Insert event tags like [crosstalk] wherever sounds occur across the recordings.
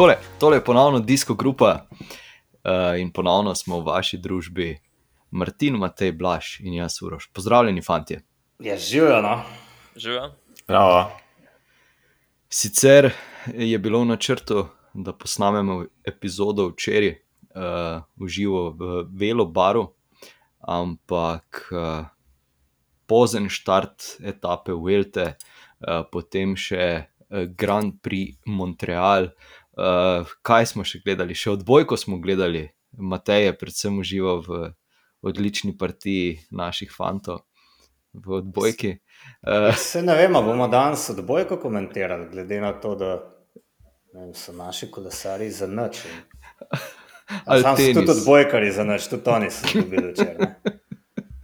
Takole, tole je ponovno Disko Grupa uh, in ponovno smo v vaši družbi, Martin, Matej, Blaž in jaz, Uroš. Pozdravljeni, fanti. Ja, živijo, no. Živijo. Bravo. Sicer je bilo v načrtu, da posnamemo epizodo včeraj uh, v živo v Velo Baru, ampak uh, pozen štart etape Velte, uh, potem še uh, Grand Prix Montreal. Uh, kaj smo še gledali? Še odbojko smo gledali, Matej je predvsem užival v odlični partiji naših fantov v odbojki. Uh, Se ne vem, a bomo danes odbojko komentirali, glede na to, da ne vem, so naši kolesari za noč. Ali Sam so tenis. tudi odbojkari za noč, tudi oni so dobili včeraj. ne.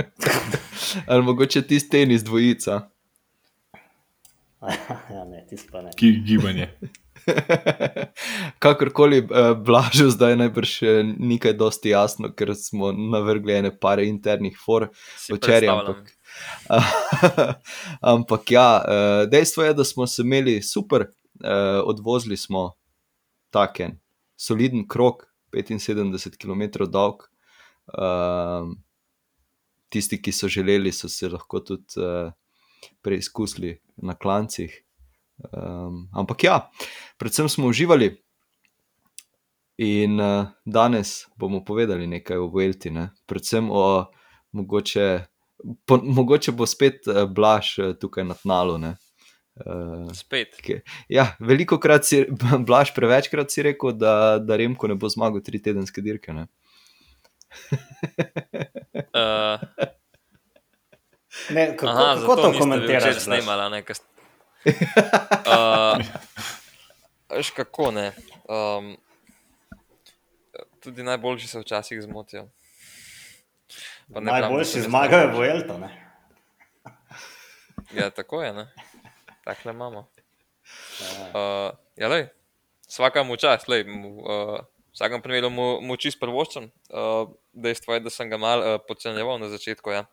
[laughs] ali mogoče tisti tenis dvojica. [laughs] ja, ne, tisto pa ne. Ki gibanje. [laughs] Kakorkoli, eh, blažil zdaj najbrž eh, nekaj dosti jasno, ker smo navrgli ene pare internih for predstavljam. Ampak, [laughs] ampak ja, eh, dejstvo je, da smo se imeli super, odvozili smo taken soliden krok, 75 km dolg. Tisti, ki so želeli, so se lahko tudi uh, preizkusili na klancih. Um, ampak ja, predvsem smo uživali. In uh, danes bomo povedali nekaj o Velti, ne? predvsem o mogoče, po, mogoče bo spet uh, Blaž uh, tukaj na tnalu. ne. Uh, Spet. ki- ja, veliko krat si, [laughs] Blaž, prevečkrat si rekel, da, da Remko ne bo zmagal tri tedenske dirke. Ne? Uh, [laughs] ne kako, aha, kako to komentiraš? Blaž? snemala, ne? Kas... Uh, [laughs] veš kako ne. Um, tudi najboljši se včasih zmotijo. Najboljši zmagajo v Elto. ne. Ja, tako je, ne. Takle imamo. Ja. Uh, ja, lej, vsaka mu čas, lej, mu, uh, v vsakem primeru mu, mu čist prvoščam. Uh, dejstvo je, da sem ga mal uh, podcenjeval na začetku. Ja.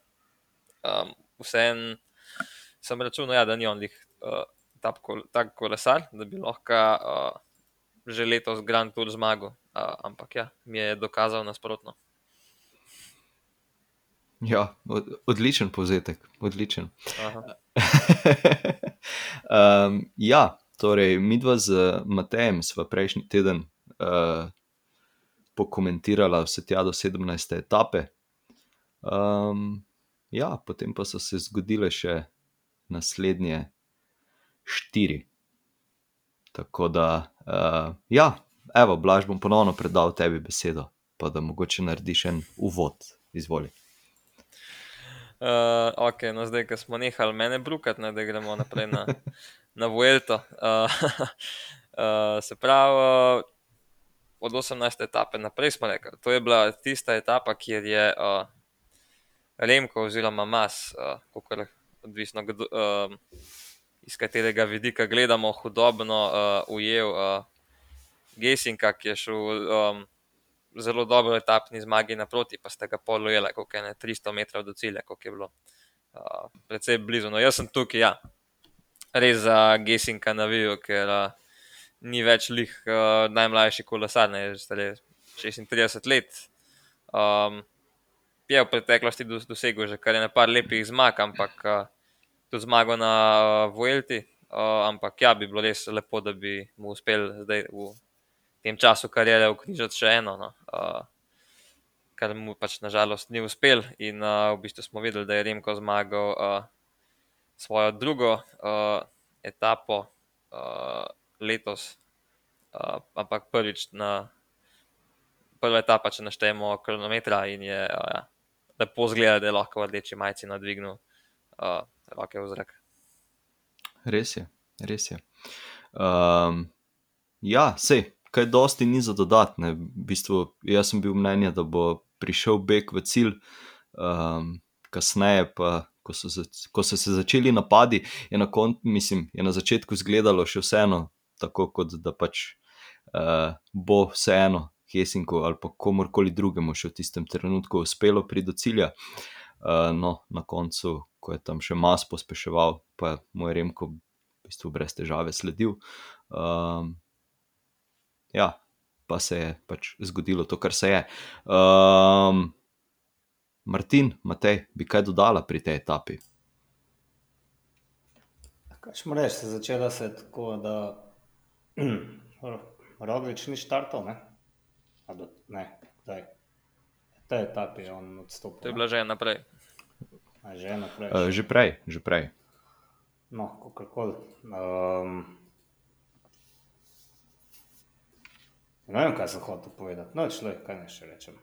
Um, Vsem sem računal, ja, da ni on lih uh, tak, kol, tak kolesar, da bi lahko uh, že letos Grand Tour zmagal. Uh, ampak ja, mi je dokazal nasprotno. Ja, od, odličen povzetek, odličen. Um, [laughs] ja, torej, mi dva z Matejem sva prejšnji teden uh, pokomentirala vse tja do 17. etape. Um, ja, potem pa so se zgodile še naslednje štiri. Tako da, uh, ja, evo, Blaž, bom ponovno predal tebi besedo, pa da mogoče narediš en uvod. Izvoli. Uh, ok, no zdaj, ko smo nehali mene brukati, ne, da gremo naprej na, [laughs] na Vuelto. Uh, uh, se pravi, uh, od 18. etape naprej smo rekli, to je bila tista etapa, kjer je uh, Remko oziroma Mas, uh, kakor odvisno, kdo, uh, iz katerega vidika gledamo, hudobno uh, ujel uh, Gesinka, ki je šel um, zelo dobro etapni zmagi naproti, pa ste ga polujeli, kot je ne 300 metrov do cilja, kot je bilo. Uh, predvsej blizu. No, jaz sem tukaj, ja, res za Gesinka navijal, ker uh, ni več lih uh, najmlajši kolesar, ne že stare 36 let. Um, je v preteklosti dos- dosegel že kar je nekaj lepih zmag, ampak uh, tudi zmago na uh, Vuelti. Uh, ampak ja, bi bilo res lepo, da bi mu uspel zdaj v tem času karijere vknjižiti še eno, no. uh, kar mu pač nažalost ni uspel. In uh, v bistvu smo videli, da je Remko zmagal uh, svojo drugo uh, etapo uh, letos, uh, ampak prvič na prva etapa, če naštejemo kronometra, in je uh, lepo zgleda, da je lahko v rdeči majici nadvignil uh, roke v zrak. Res je, res je. Um, ja, sej, kaj dosti ni za dodatne. V bistvu, jaz sem bil mnenja, da bo prišel beg v cilj, um, kasneje pa. Ko so, se, ko so se začeli napadi, je na, kon, mislim, je na začetku izgledalo še vseeno, tako kot da pač uh, bo vseeno Hesinku ali pa komorkoli drugemu še v tistem trenutku uspelo priti do cilja. Uh, no, na koncu, ko je tam še mas pospeševal, pa mu je Remko v bistvu brez težave sledil. Um, ja, pa se je pač zgodilo to, kar se je. Um, Martin, Matej, bi kaj dodala pri tej etapi? Kaj smo reči, začela se je tako, da [clears throat] Roglič ni štartov, ne? A do, ne, kdaj? Te etape je on odstopil. To je bila že naprej. Že naprej. Uh, že prej, že prej. No, kakorkoli. Um, ne vem, kaj sem hotel povedati. No, človek, kaj ne še rečem.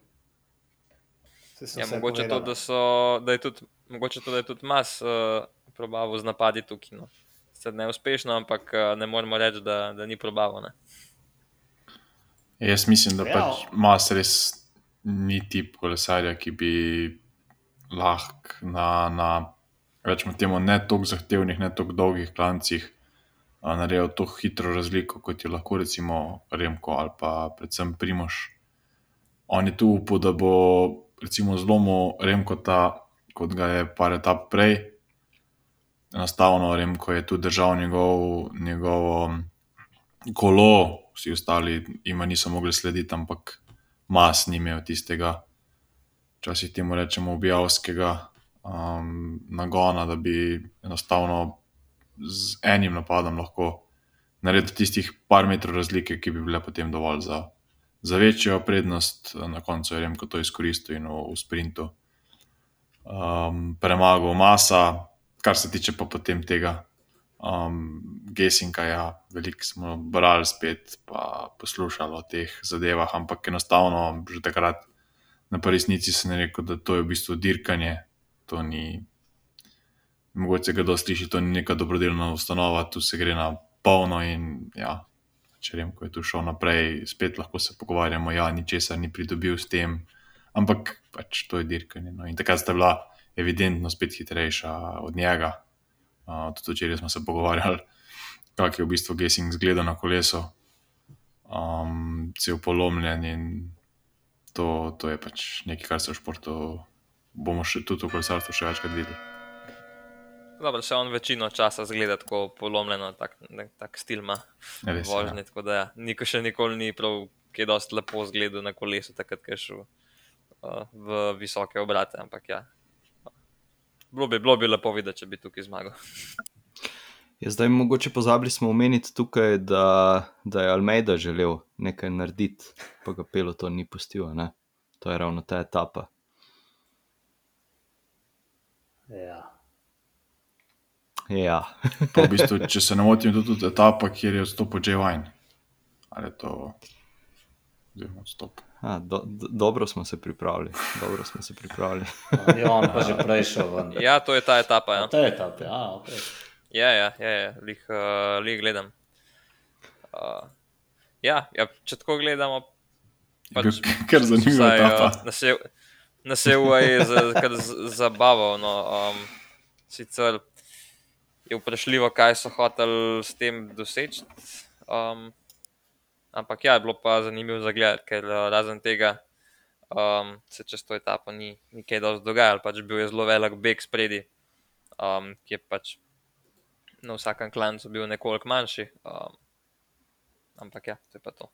Ja, mogoče, to, povedala. da so, da je tudi, mogoče to, da je tudi mas uh, probaval z napadi tukaj. No. Sicer neuspešno, ampak uh, ne moremo reči, da, da ni probaval. Ne. Jaz mislim, da Ja. pač Mas res ni tip kolesarja, ki bi lahko na, na rečemo temu, ne tako zahtevnih, ne tako dolgih klancih a, naredil to hitro razliko, kot je lahko recimo Remko ali pa predvsem Primoš. On je tu upal, da bo recimo zlomil Remkota, kot ga je par etap prej. Enostavno Remko je tu držal njegov, njegovo kolo, vsi ostali jima niso mogli slediti, ampak mas ni imel tistega, včasih temu rečemo, objavskega um, nagona, da bi enostavno z enim napadom lahko naredil tistih par metrov razlike, ki bi bile potem dovolj za, za večjo prednost. Na koncu je Remko to izkoristil in v, v sprintu um, premagal masa, kar se tiče pa potem tega um, Gesinga, ja, veliko smo brali spet, pa poslušali o teh zadevah, ampak enostavno že takrat na resnici sem rekel, da to je v bistvu dirkanje, to ni. Mogoče ga kdo sliši, to ni neka dobrodelna ustanova, tu se gre na polno. In, ja, če vem, ko je tu šel naprej, spet lahko se pogovarjamo, da ja, ničesar ni pridobil s tem, ampak pač to je dirkanje. No. In takrat sta bila evidentno spet hitrejša od njega. Uh, tudi včeraj smo se pogovarjali, kako je v bistvu Gesing zgledal na kolesu, um, cel polomljen in to, to je pač nekaj, kar se v športu bomo še tudi v kolesarstvu še večkrat videli. Dobro, se on večino časa zgleda tako polomljeno, tak, tak stil ima Res, vožnje. Tako da ja, niko še nikoli ni prav, ki je dosti lepo zgledal na kolesu, takrat, ko je šel uh, v visoke obrate. Ampak ja, bilo bi, bilo bi lepo videti, če bi tukaj zmagal. Ja, zdaj, mogoče pozabili smo omeniti tukaj, da, da je Almeida želel nekaj narediti, pa ga pelo to ni pustil. a Ne? To je ravno ta etapa. Ja. Ja, v bistvu, če se ne motim, je tudi etapa, kjer je odstopil J. Wine. Ali je to oziroma odstop? A, do, do, dobro smo se pripravili. Dobro smo se pripravili. Je on pa že prej šel ven. Ja, to je ta etapa. Ja, To je etape, ja, ok. Ja, ja, ja, ja lih, uh, lih gledam. Uh, ja, ja, če tako gledamo, Pač, Ker zanimiva vsaj, uh, nas je, nas je UAE kar zabaval. No, um, sicer je vprašljivo, kaj so hoteli s tem doseči. Um, ampak ja, je bilo pa zanimivo za gledati, ker uh, razen tega um, se čez to etapo ni, ni kaj dosti dogajalo. Pač bil je zelo velik beg spredi, um, ki je pač na vsakem klancu bil nekoliko manjši. Um, ampak ja, to je pa to.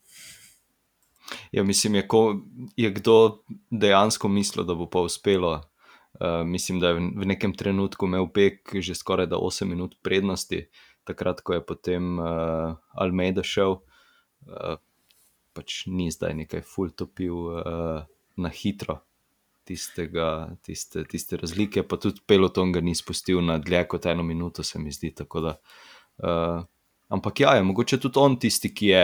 Ja, mislim, je, ko, je kdo dejansko mislil, da bo pa uspelo. Uh, mislim, da je v, nekem trenutku imel Pek že skoraj 8 minut prednosti, takrat, ko je potem uh, Almeida šel. Uh, pač ni zdaj nekaj full topil uh, na hitro. Tistega, tiste, tiste razlike, pa tudi peloton ga ni spustil na dlje kot eno minuto, se mi zdi. tako Da, uh, ampak ja, je mogoče tudi on tisti, ki je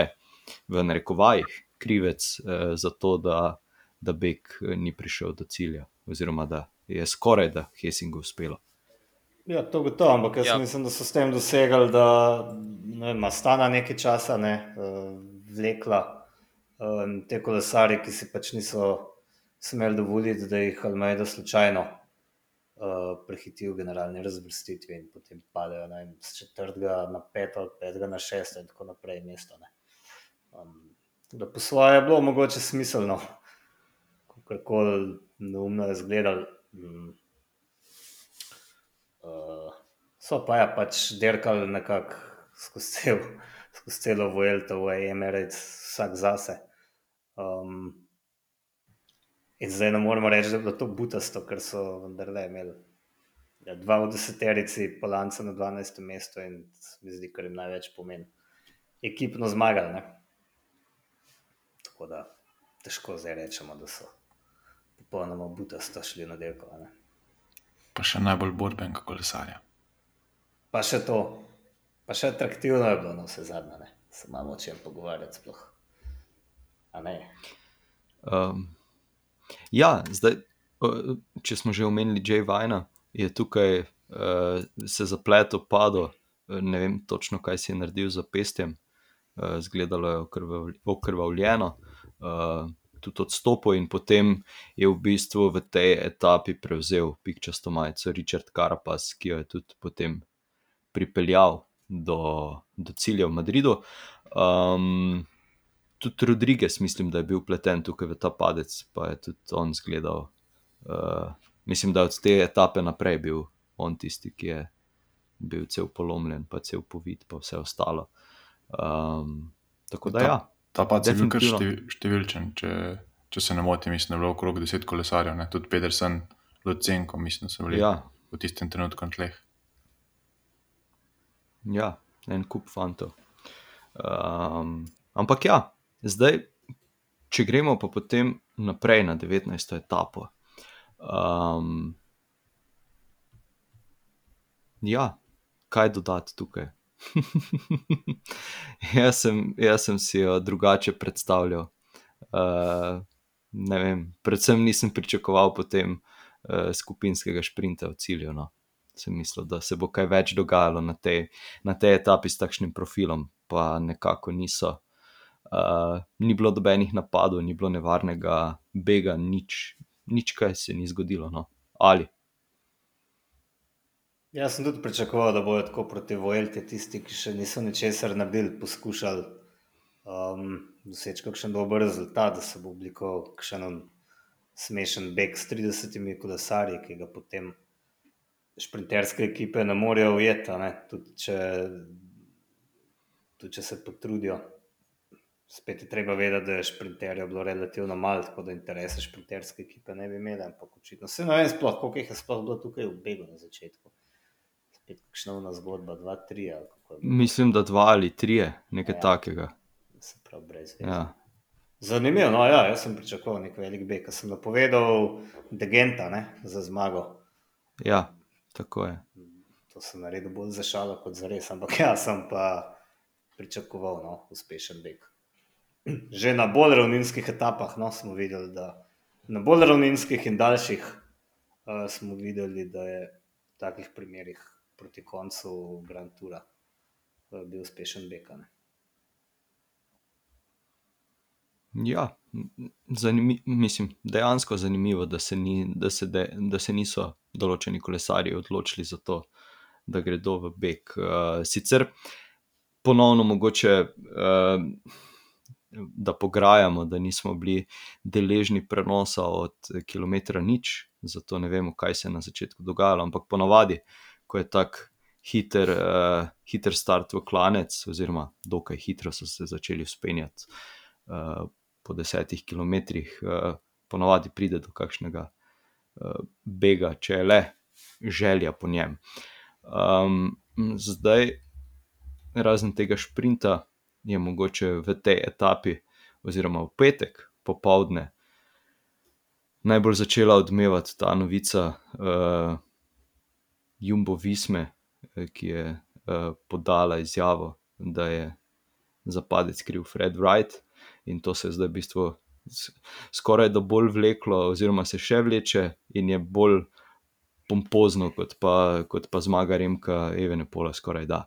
v narekovajih krivec uh, za to, da, da Bek eh, ni prišel do cilja, oziroma da je skoraj da Helsingu uspelo. Ja, to gotovo, ampak jaz Ja. mislim, da so s tem dosegli, da ne vem, a stana nekaj časa ne, uh, vlekla um, te kolesarje, ki si pač niso smeli dovoliti, da jih Almeida slučajno uh, prehiti v generalni razvrstitvi in potem padejo vem, z četrtega na peto, od petega na šesto in tako naprej mesto. Ne. Um, da po svoje je bilo mogoče smiselno, kako neumno je izgledalo. Um, Uh, so pa ja pač derkali nekako skozi cel, skozi celo Vuelto v Emirates, vsak zase. Um, in zdaj ne moremo reči, da je bilo to butasto, ker so vendarle imeli ja, dva v deseterici, polanca na 12. mestu in mi zdi, kar jim največ pomeni. Ekipno zmagali. Ne? Tako da težko zdaj rečemo, da so popolnoma butasto šli na delko. Ne? Pa še najbolj borben, kot kolesarja. Pa še to, pa še atraktivno je bilo na vse zadnje, se imamo o čem pogovarjati. Sploh. A ne. Um, ja, zdaj, če smo že omenili Jay Vajna, je tukaj uh, se zapletel, padel, uh, ne vem točno, kaj si je naredil z pestjem, uh, zgledalo je okrvav- okrvavljeno, uh, tudi odstopil in potem je v bistvu v tej etapi prevzel pikčasto majico Richard Carapas, ki jo je tudi potem pripeljal do, do cilja v Madridu. Um, tudi Rodriguez, mislim, da je bil pleten tukaj v ta padec, pa je tudi on zgledal. Uh, mislim, da je od te etape naprej bil on tisti, ki je bil cel polomljen, pa cel povid, pa vse ostalo. Um, tako da, Ta- ja, Ta pa je bil kar Definitivno. štev, številčen, če, če se ne motim, mislim, da je bilo okrog 10 kolesarjev, ne? tudi Pedersen, Lucenko, mislim, so bili ja, v tistem trenutku na tleh. ja, en kup fantov. Um, ampak ja, zdaj, če gremo pa potem naprej na 19. etapo. Um, ja, kaj dodati tukaj? [laughs] jaz, sem, jaz sem si jo drugače predstavljal. Uh, ne vem, predvsem nisem pričakoval potem uh, skupinskega šprinta v cilju. No. Sem mislil, da se bo kaj več dogajalo na tej, na tej etapi s takšnim profilom, pa nekako niso. Uh, ni bilo dobenih napadov, ni bilo nevarnega bega, nič, nič kaj se ni zgodilo. No. Ali Jaz sem tudi pričakoval, da bodo tako proti Vojlti tisti, ki še niso ničesar naredili, poskušali um, doseči kakšen dober rezultat, da se bo oblikoval kakšen smešen beg s 30 kolesarji, ki ga potem šprinterske ekipe ne morejo ujeti, tudi če, tudi če se potrudijo. Spet je treba vedeti, da je šprinterjev bilo relativno malo, tako da interese šprinterske ekipe ne bi imeli, ampak očitno se ne vem sploh, koliko jih je sploh bilo tukaj v begu na začetku. Spet kakšna ona zgodba, dva, tri ali kako je bilo, mislim, da dva ali trije, nekaj ja. takega. se pravi brez veze. Ja. Zanimivo, no ja, jaz sem pričakoval nek velik beg, ker sem napovedal Degenta ne, za zmago. ja, tako je. To sem naredil bolj za šalo kot za res, ampak [laughs] jaz sem pa pričakoval no, uspešen beg. Že na bolj ravninskih etapah no, smo videli, da na bolj ravninskih in daljših uh, smo videli, da je v takih primerih proti koncu Grand Toura uh, bil uspešen ne. Ja, zanimi, mislim, dejansko zanimivo, da se, ni, da, se de, da se niso določeni kolesarji odločili za to, da gredo v beg. Uh, sicer ponovno mogoče, uh, da pograjamo, da nismo bili deležni prenosa od kilometra nič, zato ne vemo, kaj se je na začetku dogajalo, ampak ponavadi, ko je tak. Hiter, uh, hiter start v klanec, oziroma dokaj hitro so se začeli vzpenjati uh, po desetih kilometrih, uh, ponovadi pride do kakšnega uh, bega, če je le želja po njem. Um, zdaj, razen tega šprinta, je mogoče v tej etapi, oziroma v petek popovdne, najbolj začela odmevati ta novica uh, Jumbo Visme, eh, ki je uh, podala izjavo, da je za padec kriv Fred Wright, in to se je zdaj v bistvu skoraj da bolj vleklo, oziroma se še vleče, in je bolj pompozno kot pa, kot pa zmaga Remka Evene Pola, skoraj da.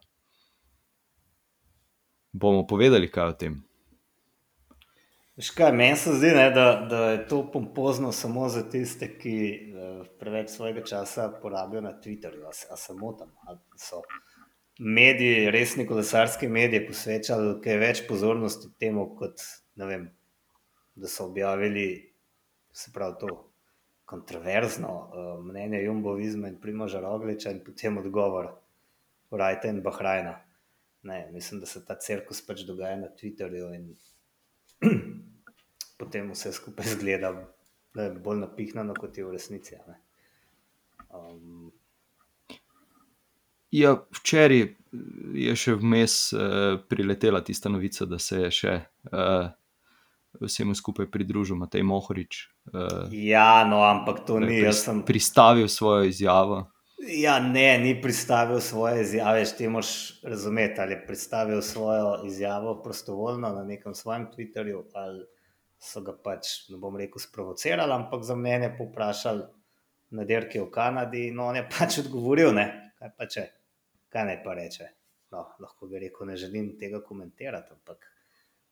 Bomo povedali, kaj o tem. Veš kaj, meni se zdi, ne, da, da je to pompozno samo za tiste, ki uh, preveč svojega časa porabijo na Twitterju. A, a se motim, ali so mediji, resni kolesarski mediji, posvečali kaj več pozornosti temu, kot vem, da so objavili se pravi to kontroverzno uh, mnenje Jumbo Vizma in Primoža Rogliča in potem odgovor Rajta in Bahrajna. Ne, mislim, da se ta cirkus pač dogaja na Twitterju in [clears throat] potem vse skupaj zgleda ne, bolj napihnjeno, kot je v resnici. Um, ja, včeraj je še vmes uh, priletela tista novica, da se je še uh, vsemu skupaj pridružil Matej Mohorič. Uh, ja, no, ampak to ni. pris, Sem... Pristavil svojo izjavo. Ja, ne, ni predstavil svoje izjave, če moš razumeti, ali je predstavil svojo izjavo prostovoljno na nekem svojem Twitterju, ali so ga pač, ne bom rekel, sprovocirali, ampak za mnenje poprašali na dirki v Kanadi. No, on je pač odgovoril, ne, kaj pa če, kaj naj pa reče. No, lahko bi rekel, ne želim tega komentirati, ampak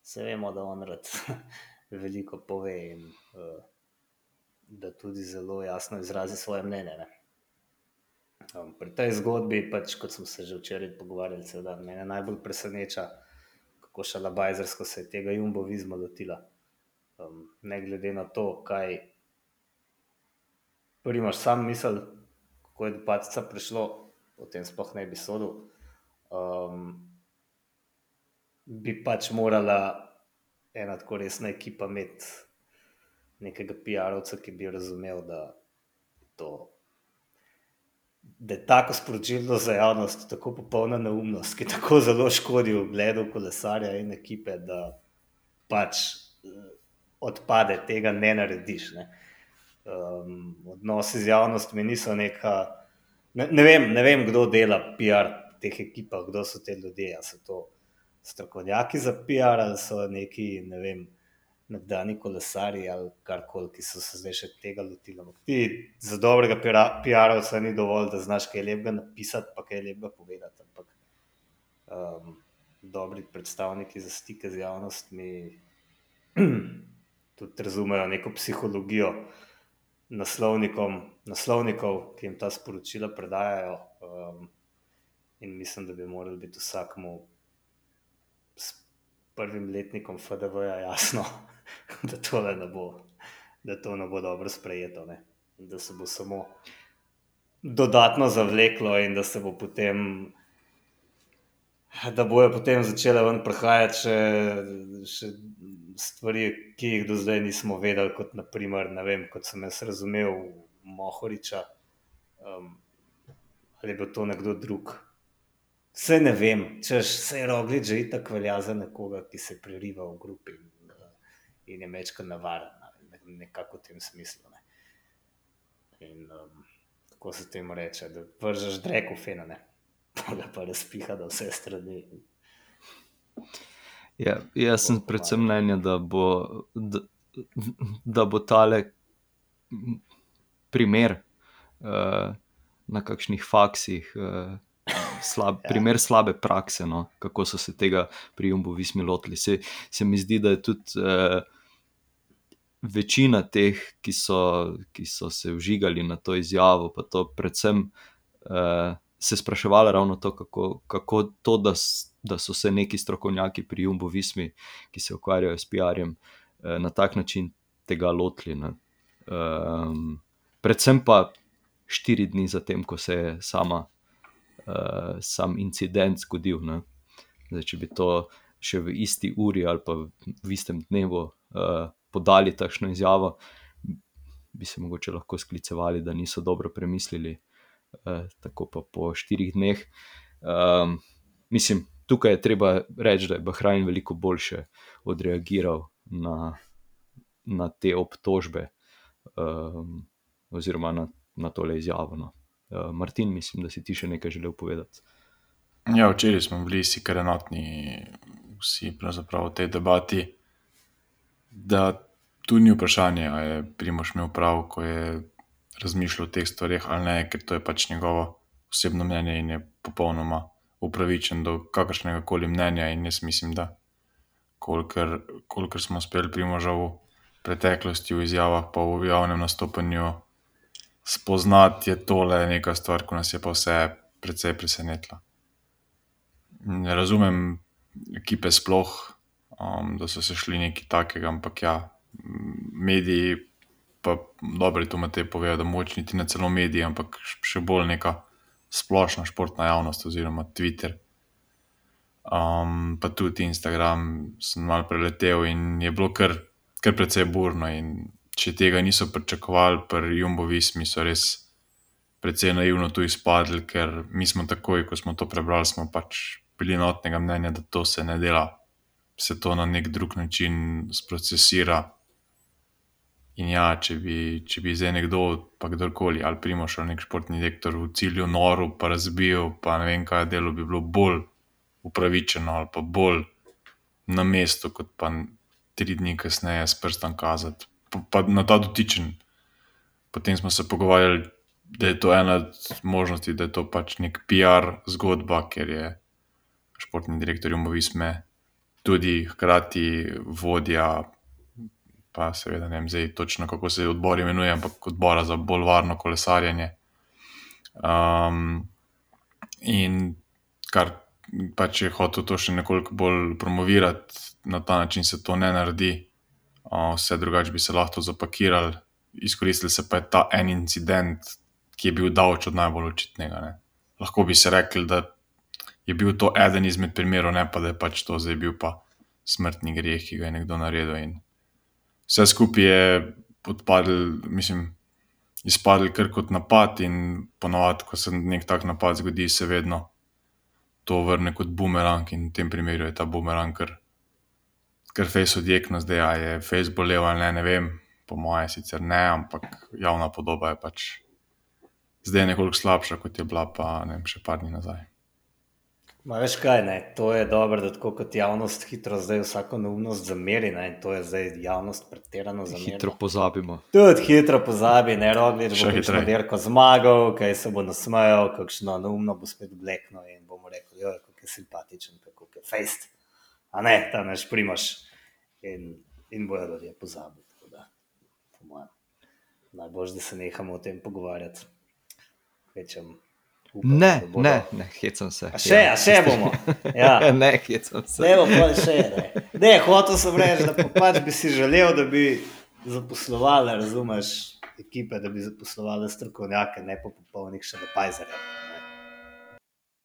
se vemo, da on rad [laughs] veliko pove in uh, da tudi zelo jasno izrazi svoje mnenje. Ne. Um, pri tej zgodbi, pač, kot smo se že včeraj pogovarjali, da me najbolj preseneča, kako šalabajzersko se je tega jumbovizma lotila. Um, ne glede na to, kaj imaš sam misel, kako je do paca prišlo, o tem sploh ne bi sodel. Um, bi pač morala ena tako resna ekipa imeti nekega PR-ovca, ki bi razumel, da to da je tako sporočilo za javnost, tako popolna neumnost, ki tako zelo škodi v gledu kolesarja in ekipe, da pač eh, odpade, tega ne narediš. Ne. Um, odnosi z javnostmi niso neka. Ne, ne, vem, ne vem, kdo dela PR teh ekipah, kdo so te ljudje. So to strokovnjaki za PR ali so neki, ne vem, nekdani kolesari ali karkoli, ki so se zdaj še tega lotili. Ti za dobrega PR-ovca ni dovolj, da znaš kaj lepega napisati, pa kaj lepega povedati. Ampak um, dobri predstavniki za stike z javnostmi [clears throat] tudi razumejo neko psihologijo naslovnikov, ki jim ta sporočila predajajo. Um, in mislim, da bi morali biti vsakmu. Prvim letnikom FDV-ja je jasno, [laughs] [laughs] da to ne bo, da to ne bo dobro sprejeto, ne? da se bo samo dodatno zavleklo in da se bo potem. Da bojo potem začele ven prihajati še, še stvari, ki jih do zdaj nismo vedeli, kot naprimer, vem, kot sem jaz razumel, Mohoriča um, ali bo to nekdo drug. Vse ne vem, če se je roglič že tako velja za nekoga, ki se preriva v grupi in je mečka navaren, nekako v tem smislu. Ne. In um, kako se temu reče, da vržeš drek v fena, [laughs] pa ga pa razpiha do vse strani. Ja, jaz sem predvsem mnenja, da bo, da, da bo tale primer uh, na kakšnih faksih. Uh, Slab, [laughs] ja. primer slabe prakse, no, kako so se tega pri Jumbo Vismi lotili. Se, se mi zdi, da je tudi uh, večina teh, ki so, ki so se vžigali na to izjavo, pa to predvsem uh, se spraševali ravno to, kako, kako to, da, da so se neki strokovnjaki pri Jumbo Vismi, ki se ukvarjajo s PR-jem, uh, na tak način tega lotili. Um, predvsem pa štiri dni zatem, ko se je sama, uh, sam incident zgodil. Zdaj, če bi to še v isti uri ali pa v istem dnevu uh, podali takšno izjavo, bi se mogoče lahko sklicevali, da niso dobro premislili, eh, tako pa po štirih dneh. Um, mislim, tukaj je treba reči, da je Bahrajn veliko boljše odreagiral na, na te obtožbe, um, oziroma na, na tole izjavo. No. Uh, Martin, mislim, da si ti še nekaj želel povedati. Ja, včeraj smo bili vsi kar enotni, vsi pravzaprav v tej debati da tu ni vprašanje, ali je Primoš imel prav, ko je razmišljal o teh stvarih ali ne, ker to je pač njegovo osebno mnenje in je popolnoma upravičen do kakršnega koli mnenja. In jaz mislim, da kolikor, kolikor smo uspeli Primoža v preteklosti v izjavah, pa v javnem nastopanju spoznati, je tole neka stvar, ko nas je pa vse precej presenetila. Ne razumem ekipe sploh um, da so se šli neki takega, ampak ja, mediji, pa dobro, to imate povedati, da moč niti ne celo mediji, ampak še bolj neka splošna športna javnost oziroma Twitter. um, pa tudi Instagram sem mal preletel in je bilo kar, kar precej burno. In če tega niso pričakovali, pri Jumbovismi so res precej naivno tu izpadli, ker mi smo takoj, ko smo to prebrali, smo pač bili notnega mnenja, da to se ne dela, se to na nek drug način sprocesira. In ja, če bi, če bi zdaj nekdo, pa kdorkoli, ali primoš ali nek športni direktor v cilju noru, pa razbil, pa ne vem kaj delo, bi bilo bolj upravičeno ali pa bolj na mestu, kot pa tri dni kasneje s prstom kazati. Pa, pa na ta dotičen. Potem smo se pogovarjali, da je to ena od možnosti, da je to pač nek PR zgodba, ker je športni direktor Jumovisme tudi hkrati vodja pa seveda ne vem zdaj točno, kako se odbor imenuje, ampak odbora za bolj varno kolesarjenje. Um, in kar pač je hotel to še nekoliko bolj promovirati, na ta način se to ne naredi, uh, vse drugače bi se lahko zapakirali, izkoristili se pa je ta en incident, ki je bil daleč od najbolj očitnega. Ne. Lahko bi se rekli, da je bil to eden izmed primerov, ne pa da je pač to zdaj bil pa smrtni greh, ki ga je nekdo naredil. In vse skupaj je odpadlo, mislim, izpadlo kar kot napad, in ponovadi, ko se nek tak napad zgodi, se vedno to vrne kot bumerang, in v tem primeru je ta bumerang kar, kar face odjekno, zdaj a je face bolel ali ne, ne vem, po moje sicer ne, ampak javna podoba je pač zdaj nekoliko slabša, kot je bila pa ne vem, še par dni nazaj. Ma veš kaj, ne? to je dobro, da tako kot javnost hitro zdaj vsako neumnost zameri, ne? to je zdaj javnost pretirano zamerila. Hitro pozabimo. Tudi hitro pozabi, ne roglič, Še bo kakšno hitreje. dirko zmagal, kaj se bo nasmejal, kakšno neumno bo spet blekno in bomo rekli, jo, kako je simpatičen, kako je fejst. A ne, ta naš primaš. In, in bojo ljudje pozabili. tako da, po mojem, Najbolj, da se nehamo o tem pogovarjati. Večem, upam, Ne, bodo- ne, ne, hecam se. A še, a še bomo. [laughs] Ja. ne, hecam se. Ne, bo pa še ne. Ne, hotel sem reči, da pa pač bi si želel, da bi zaposlovali, razumeš, ekipe, da bi zaposlovali strokovnjake, ne pa popolnih še napajzerjev.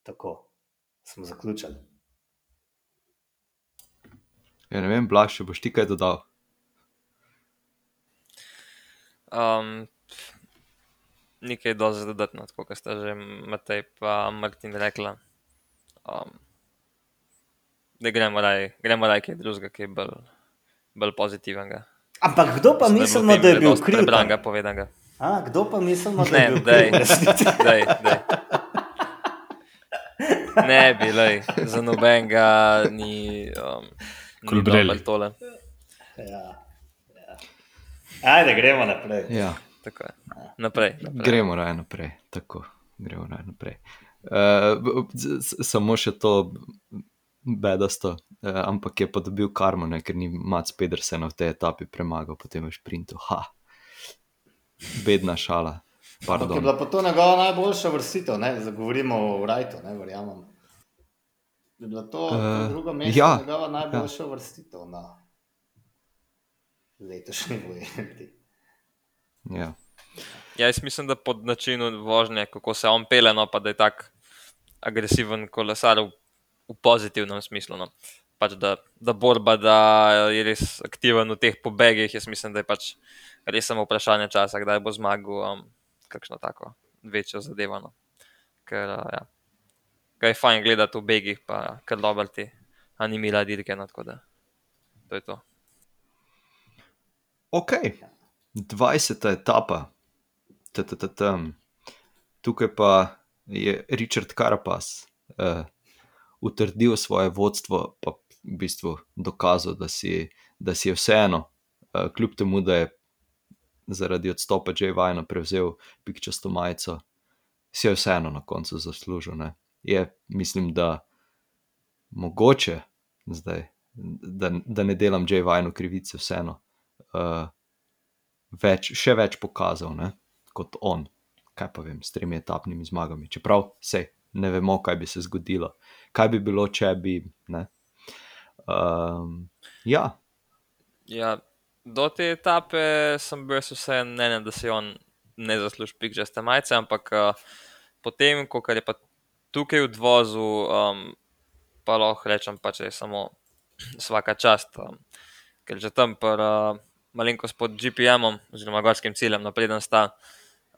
Tako smo zaključili. Ja, ne vem, Blaž, če boš ti kaj dodal. Um, nekaj dosti dodatno, tako kot sta že Matej in Martin rekla. Um, da gremo raj, gremo raj kaj drugega, ki je bolj, bolj pozitivnega. Ampak kdo pa mislimo, da je bil kriv? tam? Prebranga povedanega. A, kdo pa mislimo, da Ne, je bil daj. kriv? [laughs] Dej, dej. Ne bi, lej, za nobenega ni, um, dobro tole. Ja, ja. Ajde, gremo naprej. Ja, Tako je. Naprej. naprej. gremo raje naprej. Tako, gremo raje naprej. Uh, samo še to bedasto, uh, ampak je pa dobil karmo, ne, ker ni Mac Pedersen v tej etapi premagal, potem v šprintu. Ha, bedna šala. Ampak je bila pa to njegova najboljša vrstitev, ne? Zdaj govorimo o Rajtu, ne verjamem. Je bila to Eh, uh, drugo mesto, ja, ja, njegova najboljša ja. vrstitev na letošnji [laughs] vojni. Ja. Ja, jaz mislim, da pod načinom vožnje, kako se on pele, no, pa da je tako agresiven kolesar v, v pozitivnem smislu. No. Pač da, da borba, da je res aktiven v teh pobegih, jaz mislim, da je pač res samo vprašanje časa, kdaj bo zmagal, um, kakšno tako večjo zadevo. No. Ker uh, ja, ga je fajn gledati v begih, pa kar dobro ti animira dirke. No, tako da to je to. Ok, 20. etapa. Ta-ta-ta-tam. Tukaj pa je Richard Carapaz uh, utrdil svoje vodstvo, pa v bistvu dokazal, da si, da si je vseeno, uh, kljub temu, da je zaradi odstopa J. Vajna prevzel pikčasto majico, si je vseeno na koncu zaslužil. Ne? Je, mislim, da mogoče zdaj, da, da ne delam J. Vajnu krivice, vseeno uh, več, še več pokazal ne, kot on. Kaj pa vem, s tremi etapnimi zmagami. Čeprav se ne vemo, kaj bi se zgodilo, kaj bi bilo, če bi. Um, ja, Ja, do te etape sem bil vseeno mnenja, da si on ne zasluži pikčaste majice, ampak uh, potem, ko je pa tukaj odvozil, um, pa lahko rečem, pač da je samo [clears throat] vsaka čast. Um, ker že tam, pa uh, malenkost pod GPM-om, oziroma gorskim ciljem, napreden sta.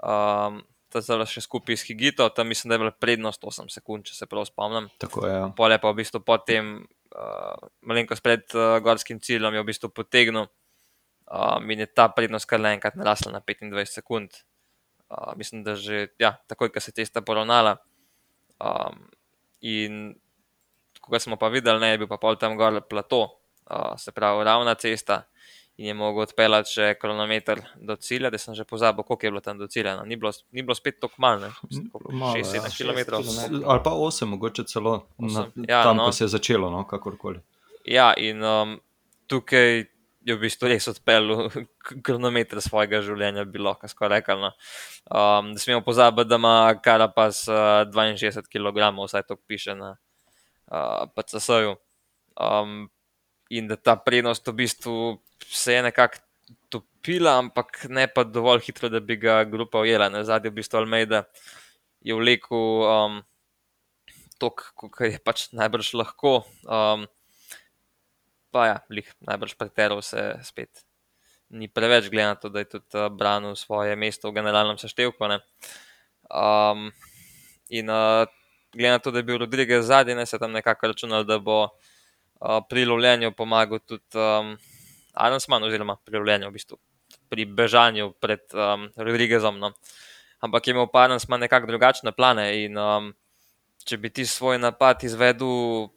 Um, Ta zelo še skupaj s Higito, tam mislim, da je bila prednost 8 sekund, če se prav spomnim. Tako je. Ja. Pole pa v bistvu potem, uh, malenkost pred uh, gorskim ciljem, je v bistvu potegnil um, in je ta prednost kar naenkrat narasla na 25 sekund. Uh, mislim, da že ja, takoj, ko se je cesta poravnala. Um, in ko smo pa videli, ne, je bil pa pol tam gor plato, uh, se pravi ravna cesta. In je mogel odpeljati še kronometer do cilja, da sem že pozabil, koliko je bilo tam do cilja. No, ni, bilo, ni bilo spet tako malo, Malo, 6-7 ja. km. kilometrov. Ali pa 8, mogoče celo na, Osem. Ja, tam, no. ko se je začelo, no, kakorkoli. Ja, in um, tukaj je v bistvu res odpeljal [laughs] kronometer svojega življenja, bi lahko skoraj rekel. No. Um, ne smemo pozabiti, da ima Karapas uh, 62 kg, vsaj to piše na uh, PCS-ju. Um, in da ta prednost v bistvu se je nekako topila, ampak ne pa dovolj hitro, da bi ga grupa ujela. Na zadnji v bistvu Almeida je vlekel um, to, kar je pač najbrž lahko. Um, pa ja, lih, najbrž preteral se spet. Ni preveč glede na to, da je tudi uh, branil svoje mesto v generalnem seštevku. ne. Um, in uh, glede na to, da je bil Rodriguez zadnji, ne se tam nekako računal, da bo pri lovljenju pomagal tudi um, Adamsman, oziroma pri lovljenju, v bistvu pri bežanju pred um, Rodriguezom. No. Ampak je imel pa Adamsman nekako drugačne plane in um, če bi ti svoj napad izvedel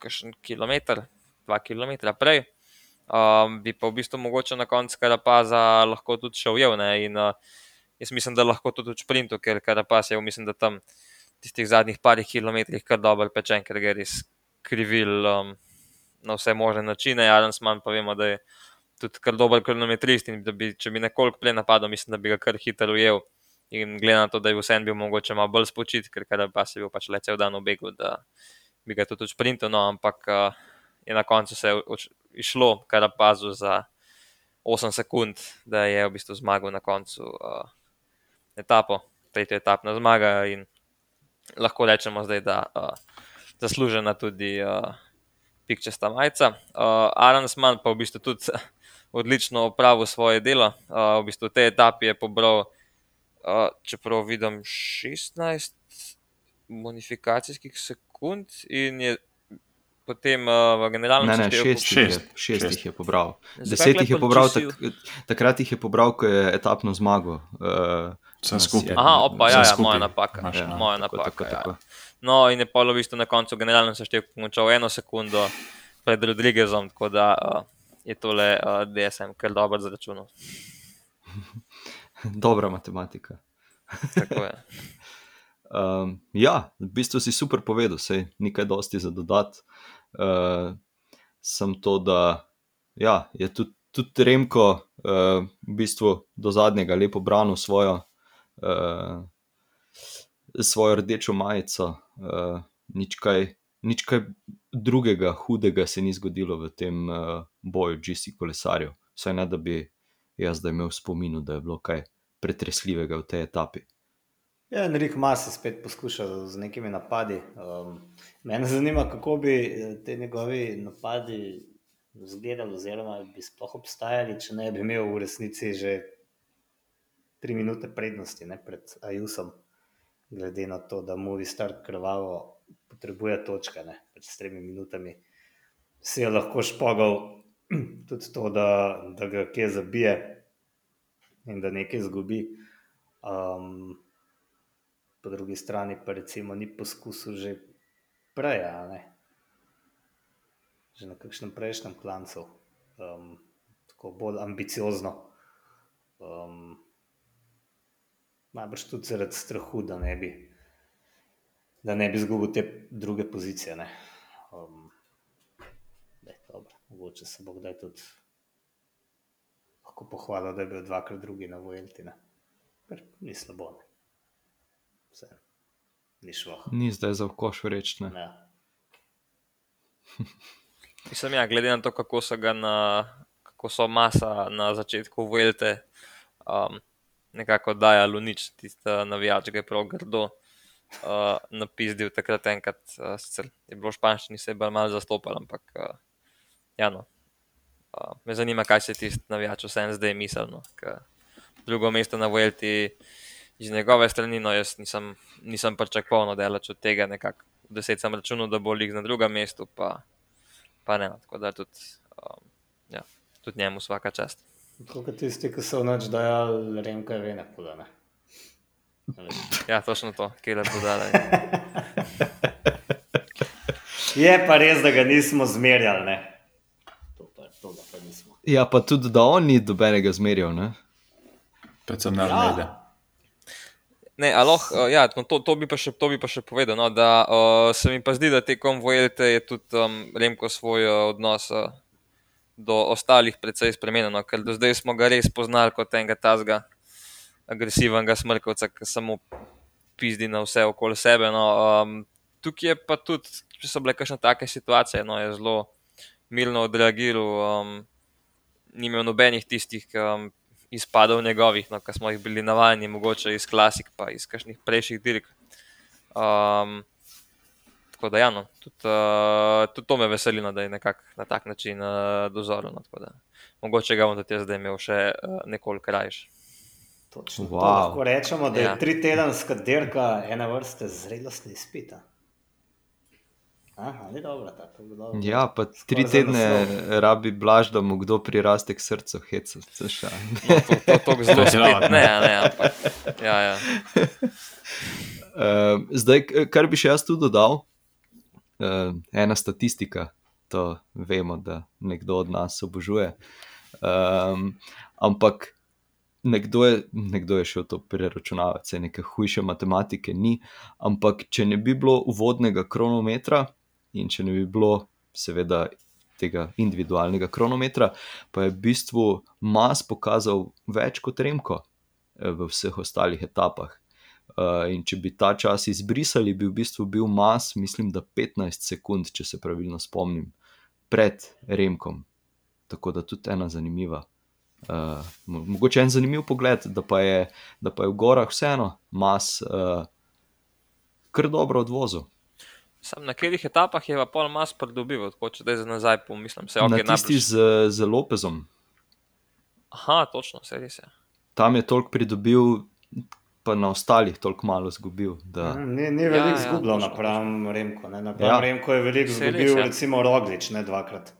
kakšen kilometr, dva kilometra prej, um, bi pa v bistvu mogoče na koncu Karapaza lahko tudi šel ujel. Ne? In uh, jaz mislim, da lahko tudi v sprintu, ker Karapaz je, mislim, da tam tistih zadnjih parih kilometrih kar dober pečen, ker ga je res krivil um, na vse možne načine. Adamsman pa vemo, da je tudi kar dober kronometrist in da bi, če bi nekoliko prej napadal, mislim, da bi ga kar hitro ujel. In glede na to, da je vsem bil mogoče malo bolj spočit, ker Karapaz je bil pač le cel dan v begu, da bi ga tudi v sprintu, no, ampak uh, je na koncu se išlo Karapazu za 8 sekund, da je v bistvu zmagal na koncu uh, etapo, tretjo etapno zmaga in lahko rečemo zdaj, da uh, zaslužena tudi uh, pikčasta majica. Uh, Aransman pa v bistvu tudi [laughs] odlično opravil svoje delo. Uh, v bistvu v tej etapi je pobral, uh, čeprav vidim, 16 bonifikacijskih sekund in je potem uh, v generalnem Ne, ne, seštevku- šest, je, Šest, šest šest. jih je pobral. Deset jih je pobral, tak, takrat jih je pobral, ko je etapno zmago. Uh, Vse skupaj. Aha, opa, ja, ja, moja napaka. imaš, Ja, ja. moja tako, napaka. tako, ja. tako. No, in je pa v bistvu na koncu v generalnem seštevku končal eno sekundo pred Rodriguezom, tako da uh, je tole uh, DSM kar dobro zračunal. [laughs] Dobra matematika. Tako je. [laughs] Um, ja, v bistvu si super povedal, sej nekaj dosti za dodati. Uh, sem to, da ja, je tudi, tudi Remko uh, v bistvu do zadnjega lepo branil svojo, svojo rdečo majico. Uh, nič, kaj, nič kaj drugega hudega se ni zgodilo v tem uh, boju GC kolesarjev. Vsaj ne, da bi jaz zdaj imel v spominu, da je bilo kaj pretresljivega v tej etapi. Ja, Enrik Mas je spet poskušal z nekimi napadi. Um, mene zanima, kako bi te njegovi napadi izgledali, oziroma bi sploh obstajali, če ne bi imel v resnici že tri minute prednosti ne, pred Ajusom, glede na to, da mu Star krvavo potrebuje točke, ne, pač s tremi minutami. Si je lahko špogal [clears throat] tudi to, da, da ga kje zabije in da nekaj izgubi. Um, po drugi strani pa recimo ni poskusil že prej, že na kakšnem prejšnjem klancu, um, tako bolj ambiciozno. Um, najbrž tudi zaradi strahu, da ne bi, da ne bi izgubil te druge pozicije. Ne? Um, daj, dobro, mogoče se bo kdaj tudi lahko pohvalil, da je bil dvakrat drugi na. Ker ni slabo. Ne? Vse. Ni šlo. Ni zdaj za koš reči. ne. Ja. [laughs] Mislim, ja, glede na to, kako so ga na, kako so masa na začetku Vuelte um, nekako dajali v nič, tista navijač ga je prav grdo uh, napisal takrat enkrat, uh, sicer je bilo v španščini, se je bolj malo zastopal, ampak uh, ja, no. Uh, me zanima, kaj se tisti navijač vsem zdaj miselno. Drugo mesto na Vuelti iz njegove strani, no jaz nisem, nisem pričakoval, no, delač od tega nekako. Deset sem računal, da bo lig na drugem mestu, pa, pa ne. Tako da tudi, um, ja, tudi njemu vsaka čast. Kot tisti, ki so noč dajali, remka je vene podane. Ja, točno to, kje je podala. [laughs] Je pa res, da ga nismo zmerjali. Ne? To pa, to pa nismo. Ja, pa tudi, da on ni dobenega zmerjal. Ne? Predvsem na. Ja. Ne, aloh, ja, no, to, to, bi pa še, to bi pa še povedal. No, da uh, se mi pa zdi, da tekom Vojelte je tudi um, Remko svoj uh, odnos uh, do ostalih precej spremenjen. No, ker do zdaj smo ga res poznali kot enega tazga agresivnega smrkovca, ki samo pizdi na vse okoli sebe. No, um, tukaj je pa tudi, če so bile kakšne take situacije, no, je zelo mirno odreagiral, um, ni imel nobenih tistih. Um, izpadov njegovih, no, ki smo jih bili navajeni, mogoče iz klasik, pa iz kakšnih prejšnjih dirk. Um, tako da, ja, no, tudi, uh, tudi to me veseli, no, da je nekako na tak način uh, dozorno. No, mogoče ga bom tudi zdaj imel še uh, nekoliko krajši. Točno. Wow. To lahko rečemo, da je Ja. tri tedenska dirka ena vrsta zrelostni izpita. Aha, ni dobro, tako dobro. Ja, pa Skoraj tri tedne rabi blaž, da mu kdo priraste k srcu, heca. Ceša. No, to to, to zelo [laughs] To je spet, zraven. ne, ne, ampak. Ja, ja. Uh, [laughs] zdaj, kar bi še jaz tu dodal, uh, ena statistika, to vemo, da nekdo od nas obožuje. Um, ampak nekdo je, nekdo je šel to preračunavati, se neke hujše matematike ni. Ampak če ne bi bilo uvodnega kronometra in če ne bi bilo, seveda, tega individualnega kronometra, pa je v bistvu Mas pokazal več kot Remko eh, v vseh ostalih etapah. Uh, in če bi ta čas izbrisali, bi v bistvu bil Mas, mislim, da 15 sekund, če se pravilno spomnim, pred Remkom. Tako da tudi ena zanimiva. Uh, mo- mogoče en zanimiv pogled, da pa je, da pa je v gorah vseeno Mas uh, kar dobro odvozil. Sam na katerih etapah je pa pol mas pridobil, tako če zdaj za nazaj pomislim. Se, Okay, Na tisti z, z Lopezom, Aha, točno, se res je. tam je toliko pridobil, pa na ostalih toliko malo izgubil. Da, Mm, Ni, ni Ja, veliko ja, izgubljal točno, napram Remku. Ne? Napram Ja. ja. Remku je veliko res, izgubil, ja. recimo Roglič, ne dvakrat.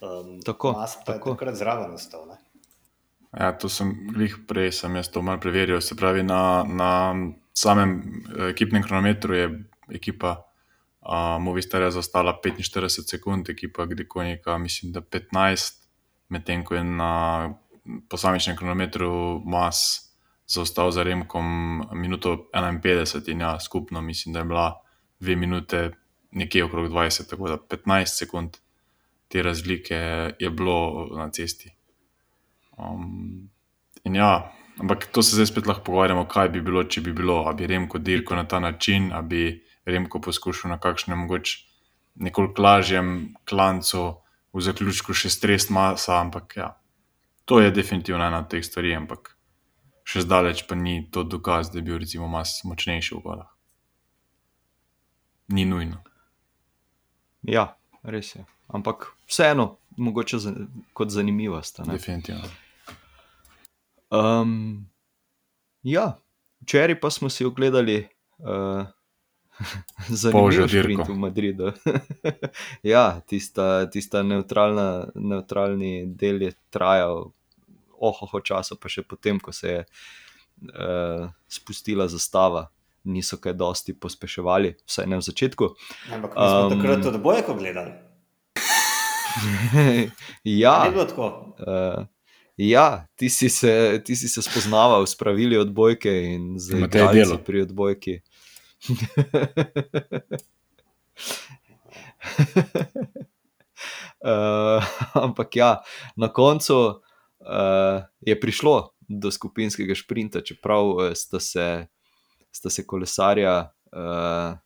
Um, Tako, je tako. takrat zraven ostal. Ne? Ja, to sem glih prej, sem jaz to malo preveril. Se pravi, na, na samem eh, ekipnem kronometru je ekipa uh, Movistarja zaostala 45 sekund, ekipa Grikonika, mislim, da 15, medtem ko je na posamičnem kronometru Mas zaostal za Remkom minuto 51 in ja, skupno mislim, da je bila dve minute nekje okrog 20, tako da 15 sekund te razlike je bilo na cesti. Um, in ja, ampak to se zdaj spet lahko pogovarjamo, kaj bi bilo, če bi bilo, ali bi Remko dirko na ta način, ali bi Remko poskušal na kakšnem mogoče nekoliko lažjem klancu, v zaključku še stres masa, ampak ja, to je definitivno ena od teh stvari, ampak še zdaleč pa ni to dokaz, da je bil recimo mas močnejši v gorah. Ni nujno. ja, res je. Ampak vseeno, mogoče za, kot zanimivost. a ne. Definitivno. Um, ja, včeraj pa smo si ogledali [laughs] uh, zanimivo dirko. v Madridu. [laughs] ja, tista, tista neutralna, neutralni del je trajal ohoho časa, pa še potem, ko se je uh, spustila zastava, niso kaj dosti pospeševali, vsaj ne v začetku. Ampak mi smo Um, takrat od bojko gledali. [laughs] ja, tako. Uh, ja, ti si, se, ti si se spoznaval s pravili odbojke in z Matej igralci Delo. pri odbojki. uh, [laughs] [laughs] ampak ja, na koncu uh, je prišlo do skupinskega šprinta, čeprav eh, sta se, sta se kolesarja uh,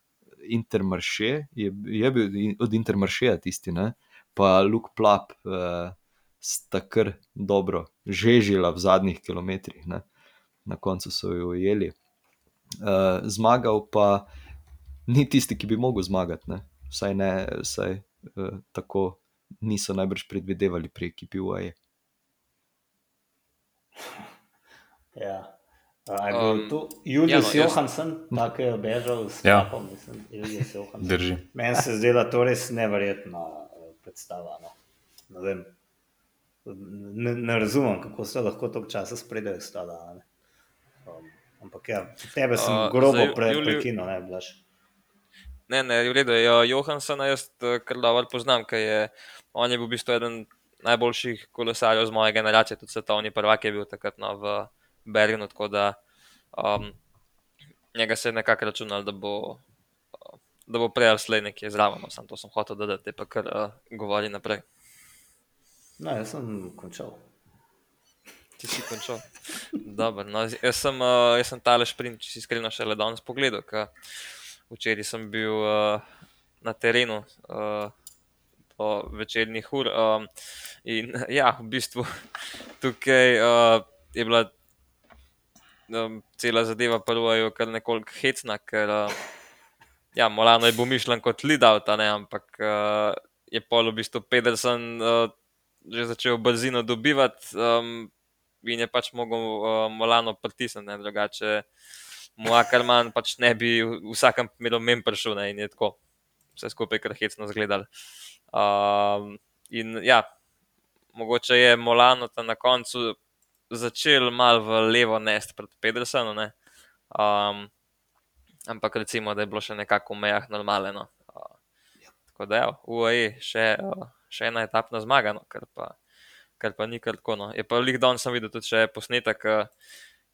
Intermarše, je, je bil od Intermaršeja tisti, ne? pa Luke Plap uh, sta kar dobro žežila v zadnjih kilometrih. Ne? Na koncu so jo ujeli. Uh, zmagal pa ni tisti, ki bi mogel zmagati. Ne? Vsaj ne, vsaj uh, tako niso najbrž predvidevali pri ekipi UAE. [laughs] Ja. Je bil Um, tu Julius ja, no, jaz- Johansen, tako je obežal s Ja. kapom, mislim, Julius Johansen. Drži. Meni se zdi, da to res neverjetna eh, predstava. No. Ne, vem. Ne, ne razumem, kako se lahko toliko časa spredajo stada. a ne. Um, ampak ja, tebe sem A, grobo pre, Juliju- prekinil, ne blaž. Ne, ne, v redu. Ja, Johansona jaz eh, kar dobro poznam, ker je on je bil v bistvu eden najboljših kolesarjev z moje generacije, tudi svetovni prvak je bil takrat no, v Bergenu, tako da um, njega se je nekako računal, da bo, uh, da bo prej ali slej nekje zraven, no, samo to sem hotel dodati, te pa kar uh, govori naprej. No, jaz sem končal. Ti si končal. [laughs] Dobro, no, jaz sem, uh, jaz sem tale šprint, če si iskreno šele danes pogledal, ker včeraj sem bil uh, na terenu uh, do večernih ur. Um, in ja, v bistvu tukaj uh, je bila um, cela zadeva prvo je kar nekoliko hecna, ker uh, ja, Molano je bil mišljen kot lead-out, ampak uh, je pol v bistvu Pedersen uh, že začel brzino dobivati um, in je pač mogel uh, Molano pritisniti, drugače mu Ackerman pač ne bi v vsakem primeru menj prišel ne, in je tako vse skupaj kar hecno zgledal. Um, in ja, mogoče je Molano na koncu začel malo v levo nest pred Pedersenom, ne. Um, ampak recimo, da je bilo še nekako v mejah normalno. Uh, tako da, ja, UAE še, uh, še ena etapna zmaga, no, kar, pa, kar pa ni kar tako. No. Je pa lih danes sem videl tudi še posnetek, uh,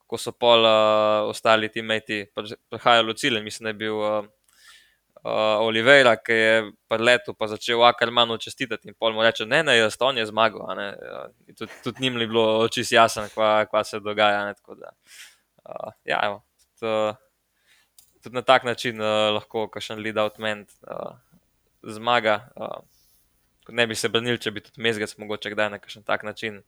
kako so pol uh, ostali ti meti prihajali v cilj. Mislim, da je bil uh, uh, Oliveira, ki je preletel, pa začel Ackermanu čestitati in pol mu reče: Ne, ne, jaz, on je zmagal. Uh, tudi, tudi njim ni bilo čisto jasno, kva, kva se dogaja. Ne, tako da, uh, ja, evo, to, tudi na tak način uh, lahko kakšen lead-out men uh, zmaga. Uh, ne bi se branil, če bi tudi Mezgec mogoče kdaj na kakšen tak način,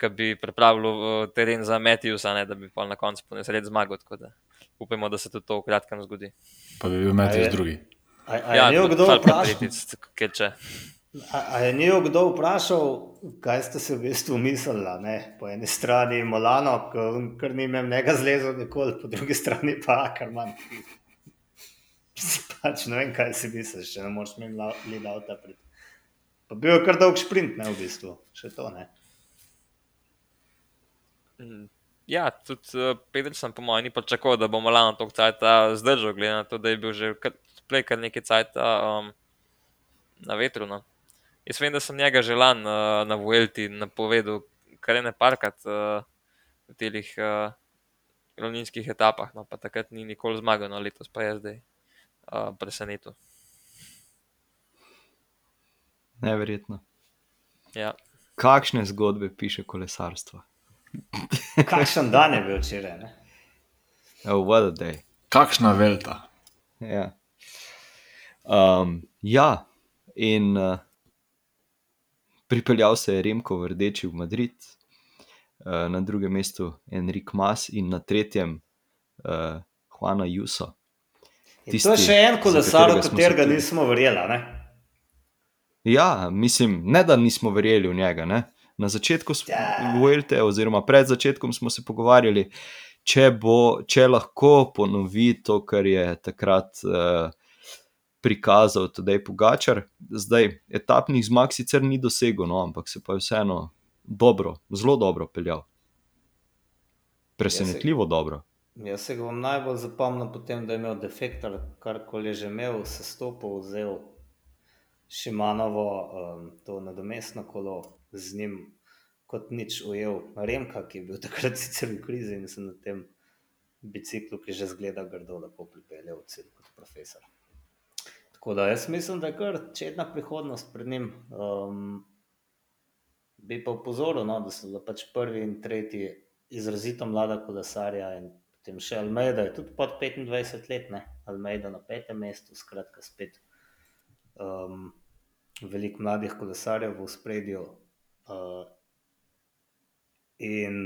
ki bi pripravil uh, teren za ne, da bi pa na koncu po nesreč zmagal. Da upajmo, da se tudi to v kratkem zgodi. Pa bi bil Matthews je- drugi. A, a ja, je kdo vprašal? ker. A, a je njel kdo vprašal, kaj ste si v bistvu mislili? Po eni strani Molano, kar ni imel njega zlezel nikoli, po drugi strani pa Ackerman. pač ne vem, kaj si misliš, če ne moreš mi lead avta prid. Pa bil je kar dolg sprint, ne v bistvu, še to ne. Mm, Ja, tudi uh, Pedersen, po mojem, ni pričakoval, da bo Malano toliko časa zdržal, glede na to, da je bil že kar, prej kar nekaj časa um, na vetru. No. Jaz vem, da sem njega želan uh, na Vuelti napovedal, kar je ne parkat uh, v teh uh, ravninskih etapah, no, pa takrat ni nikoli zmagal, no letos pa je zdaj uh, presenetil. Neverjetno. Ja. Kakšne zgodbe piše kolesarstvo? Kakšen dan je bil včeraj? ne? Oh, what a day. Kakšna velta. Ja, um, ja. in uh, pripeljal se je Remko v Rdeči v Madrid, uh, na drugem mestu Enrik Mas in na tretjem uh, Juana Juso. In to je Tisti, še en kolesar, v katerega nismo verjeli. ne? Ja, mislim, ne da nismo verjeli v njega. Ne? Na začetku. Vuelte, oziroma pred začetkom smo se pogovarjali, če, bo, če lahko ponovi to, kar je takrat uh, prikazal Tadej Pogačar. Zdaj, etapnih zmag sicer ni dosegel, no, ampak se pa je vseeno dobro, zelo dobro peljal. Presenetljivo dobro. Jaz se ga bom najbolj zapomnil po tem, da je imel defektor, karkoli je že imel, se stopil, vzel Šimanovo, um, to nadomestno kolo, z njim kot nič ujel Remka, ki je bil takrat v krizi in se na tem biciklu, ki že zgleda grdo, lepo pripeljal v cilj kot profesor. Tako da jaz mislim, da je kar čedna prihodnost pred njim. Um, bi pa upozoril, no, da so bili pač prvi in tretji izrazito mlada kolesarja in potem še Almeida je tudi pod 25 let, ne? Almeida na petem mestu, skratka spet um, veliko mladih kolesarjev v spredju. Uh, in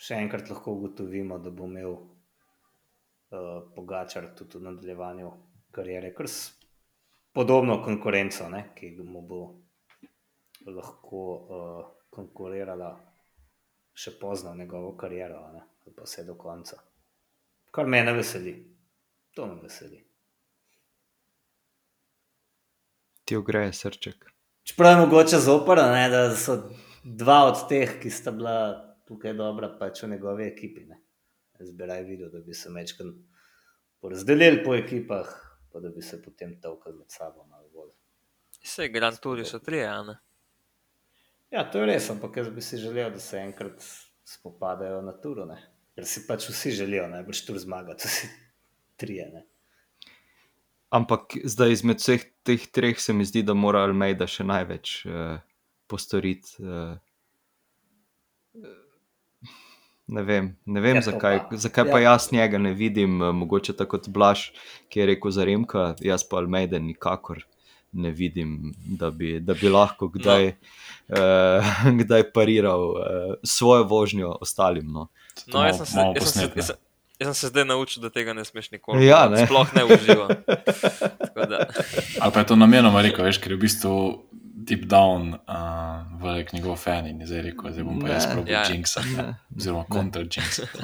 še enkrat lahko ugotovimo, da bo imel uh, Pogačar tudi v nadaljevanju karijere, ker s podobno konkurenco, ne, ki mu bo lahko uh, konkurirala še pozno njegovo kariero, ne, pa vse do konca. Kar me ne veseli, to me veseli. Ti ogreje srček. Čeprav je mogoče zoprno, da so dva od teh, ki sta bila tukaj dobra, pač v njegovi ekipi. Ne. Jaz bi raje videl, da bi se mečkam porazdelili po ekipah, pa da bi se potem tolkali med sabo malo bolj. Vse Grand Touri so tri, a ne? Ja, to je res, ampak jaz bi si želel, da se enkrat spopadajo na turu, ne. ker si pač vsi želijo najbrž tur zmagati, [laughs] vsi trije. Ne. Ampak zdaj izmed vseh teh treh se mi zdi, da mora Almeida še največ uh, postoriti. Uh, ne vem, ne vem Ja, zakaj, pa. zakaj Ja. pa jaz njega ne vidim, uh, mogoče tako kot Blaž, ki je rekel za Remka, jaz pa Almeida nikakor ne vidim, da bi, da bi lahko kdaj, no. uh, [laughs] kdaj pariral uh, svojo vožnjo ostalim. No. No, jaz sem, se, jaz, sem se, ne. jaz, sem, jaz sem se zdaj naučil, da tega ne smeš nikoli. Ja, da ne. Sploh ne uživam. Tako da, Ali pa je to namenoma rekel, veš, ker je v bistvu deep down uh, velik njegov fan in je zdaj rekel, da bom pa jaz probil Ja. yeah. Jinxa, Ne. [laughs] oziroma kontra Jinxa. [laughs] [laughs]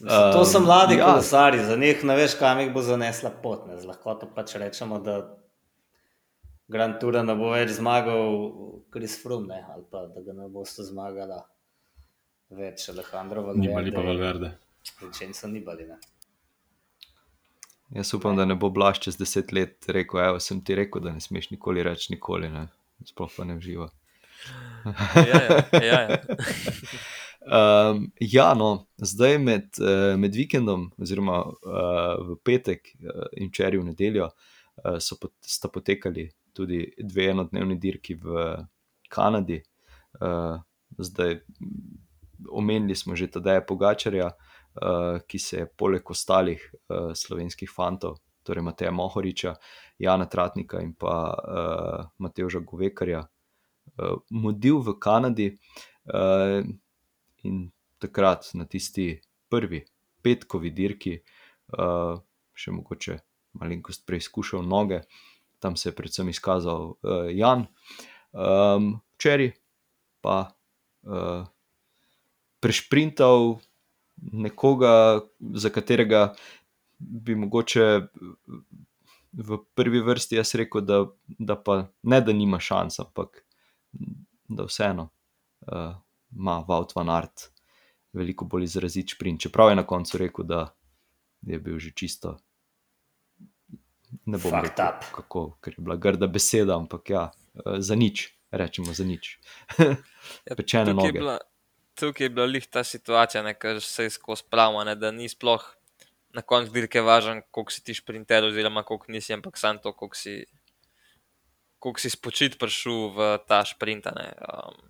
Mislim, to so mladi ja. kolesari, za njih ne veš, kam jih bo zanesla pot. Ne. Z lahkoto pač rečemo, da Grand Tour ne bo več zmagal Kris Frum, ne, ali pa da ga ne boste zmagala več Alejandro Ni pa Valverde. Valverde. Vincenzo Nibali. Ne. Jaz upam, da ne bo Blaž čez deset let rekel: Evo, sem ti rekel, da ne smeš nikoli reči nikoli, ne. sploh pa ne uživa. ja, ja, ja, ja. [laughs] Um, ja, no, zdaj med, uh, med vikendom, oziroma uh, v petek uh, in včeraj v nedeljo, uh, so pot, sta potekali tudi dve enodnevni dirki v Kanadi. Uh, zdaj, omenili smo že Tadeja Pogačarja, uh, ki se je poleg ostalih uh, slovenskih fantov, torej Mateja Mohoriča, Jana Tratnika in pa uh, Mateoža Govekarja, uh, mudil v Kanadi. Uh, in takrat na tisti prvi petkovi dirki, uh, še mogoče malenkost preizkušal noge, tam se je predvsem izkazal uh, Jan, um, včeraj pa uh, prešprintal nekoga, za katerega bi mogoče v prvi vrsti jaz rekel, da, da pa ne, da nima šans, ampak da vseeno uh, ima Vaut van Art veliko bolj izrazit sprint. Čeprav je na koncu rekel, da je bil že čisto. Ne bom Fucked rekel, up. kako, ker je bila grda beseda, ampak ja, eh, za nič, rečemo za nič. [laughs] Ja, Pečene je noge. bila- Tukaj je bila lih ta situacija, ne, ker se skozi pravimo, ne, da ni sploh na koncu dirke važen, koliko si ti šprinter, oziroma koliko nisi, ampak samo to, koliko si, koliko si spočit prišel v ta šprint. Um,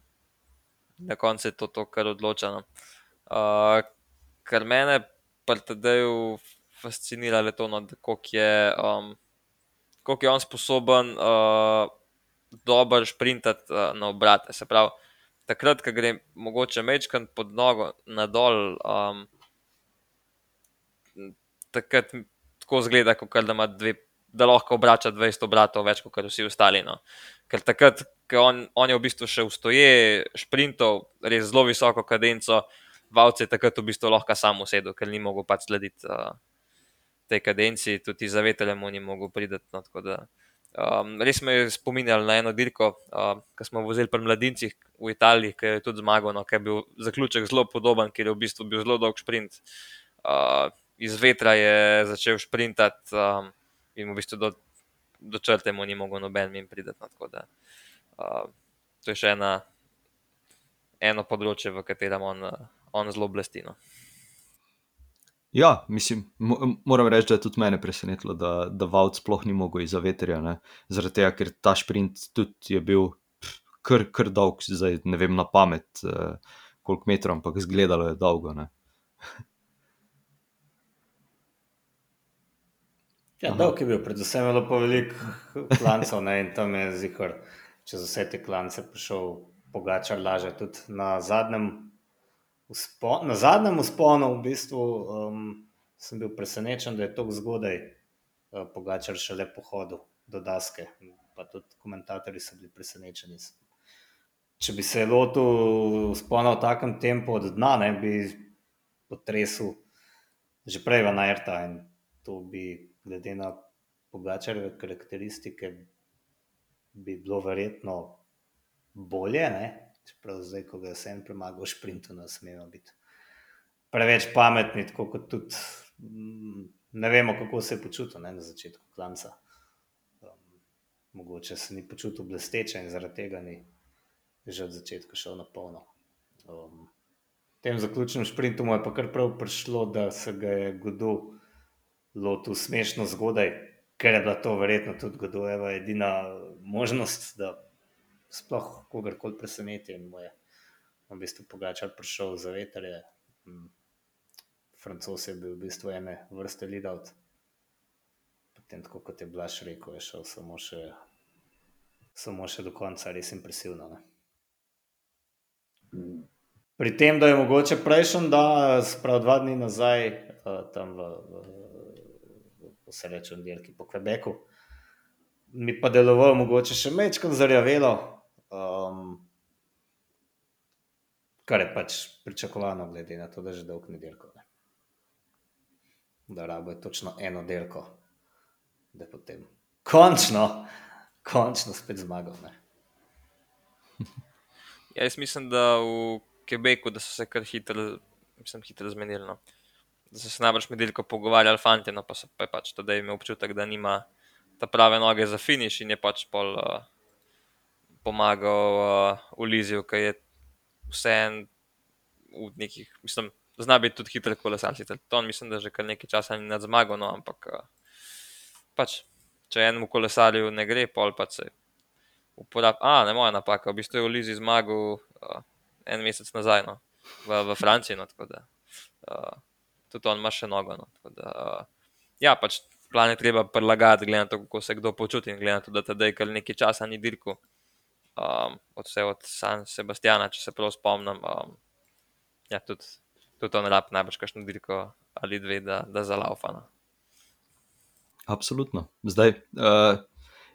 na koncu je to, to kar odloča. No. Uh, kar mene pri TD-ju fascinira, je to, no, koliko je, um, koliko je on sposoben uh, dobro šprintati uh, na obrate. Se pravi, takrat, ko gre mogoče mečkan pod nogo nadol, um, takrat tako zgleda, kot da, ima dve, da lahko obrača 200 obratov več kot vsi ostali. No. Ker takrat, ko on, on je v bistvu še vstoje, šprintov, res zelo visoko kadenco, Vavce je takrat v bistvu lahko sam usedel, ker ni mogel pač slediti uh, tej kadenci, tudi za veteljem mu ni mogel priti. No, tako da, Um, res me je spominjal na eno dirko, uh, ki smo vozili pri mladincih v Italiji, ki je tudi zmagal, no, ki je bil zaključek zelo podoben, ker je v bistvu bil zelo dolg sprint. Uh, iz vetra je začel sprintati um, in v bistvu do, do črte mu ni mogel noben min priti. No, tako da, uh, to je še ena, eno področje, v katerem on, on zelo blesti. Ja, mislim, mo moram reči, da je tudi mene presenetilo, da, da Vaut sploh ni mogel iz veterja. Ne? Zaradi tega, ker ta sprint tudi je bil kar, kar dolg, zdaj ne vem na pamet, uh, koliko metrov, ampak izgledalo je dolgo. Ne? Ja, dolg je bil, predvsem je bilo pa veliko klancev ne, in tam je zihar čez vse te klance prišel pogačar laže. Tudi na zadnjem Na zadnjem usponu v bistvu, um, sem bil presenečen, da je tako zgodaj uh, Pogačar šele pohodil do Daske. Pa tudi komentatorji so bili presenečeni. Če bi se lotil spona v takem tempu od dna, ne bi potresel že prej v Nairta in to bi, glede na Pogačarjeve karakteristike, bi bilo verjetno bolje, ne? Čeprav zdaj, ko ga je vsem premagal v šprintu, ne smemo biti preveč pametni, tako kot tudi mm, ne vemo, kako se je počutil ne, na začetku klanca. Um, mogoče se ni počutil blesteče in zaradi tega ni že od začetka šel na polno. Um, v tem zaključnem sprintu mu je pa kar prav prišlo, da se ga je Godu lotil smešno zgodaj, ker je bila to verjetno tudi Godojeva edina možnost, da sploh kogarkoli preseneti in mu je v bistvu Pogačar prišel za veterje. Um, Francos je bil v bistvu ene vrste lead-out. Potem, tako kot je Blaž rekel, je šel samo še, samo še do konca, res impresivno. Ne? Pri tem, da je mogoče prejšnji dan, sprav dva dni nazaj, uh, tam v, v, v srečnem delki po Quebecu, mi pa delovalo mogoče še mečkam zarjavelo, um, kar je pač pričakovano, glede na to, da že dolg nedeljko. Ne da rabo je točno eno delko, da potem končno, končno spet zmagal. Ne? Ja, jaz mislim, da v Quebecu da so se kar hitro, mislim, hitro zmenili. No. Da so se najbrž med delko pogovarjali, fanti, no pa so pa pač tudi imel občutek, da nima ta prave noge za finiš in je pač pol uh, pomagal uh, v Liziju, ki je vse en v nekih, mislim, zna biti tudi hiter kolesar. To mislim, da že kar nekaj časa ni nad zmago, no, ampak uh, pač, če enemu kolesarju ne gre, pol pa se uporablja. A, ne moja napaka, v bistvu je v Lizi zmagal uh, en mesec nazaj no, v, v Franciji. No, da, uh, tudi on ima še nogo. No, da, uh, ja, pač plan je treba prilagajati, glede na to, kako se kdo počuti in glede na to, da tedaj kar nekaj časa ni dirku. Um, od vse od San Sebastiana, če se prav spomnim. Um, ja, tudi tudi on rab najbrž kakšno dirko ali dve, da, da zalaufa. No. Absolutno. Zdaj, uh,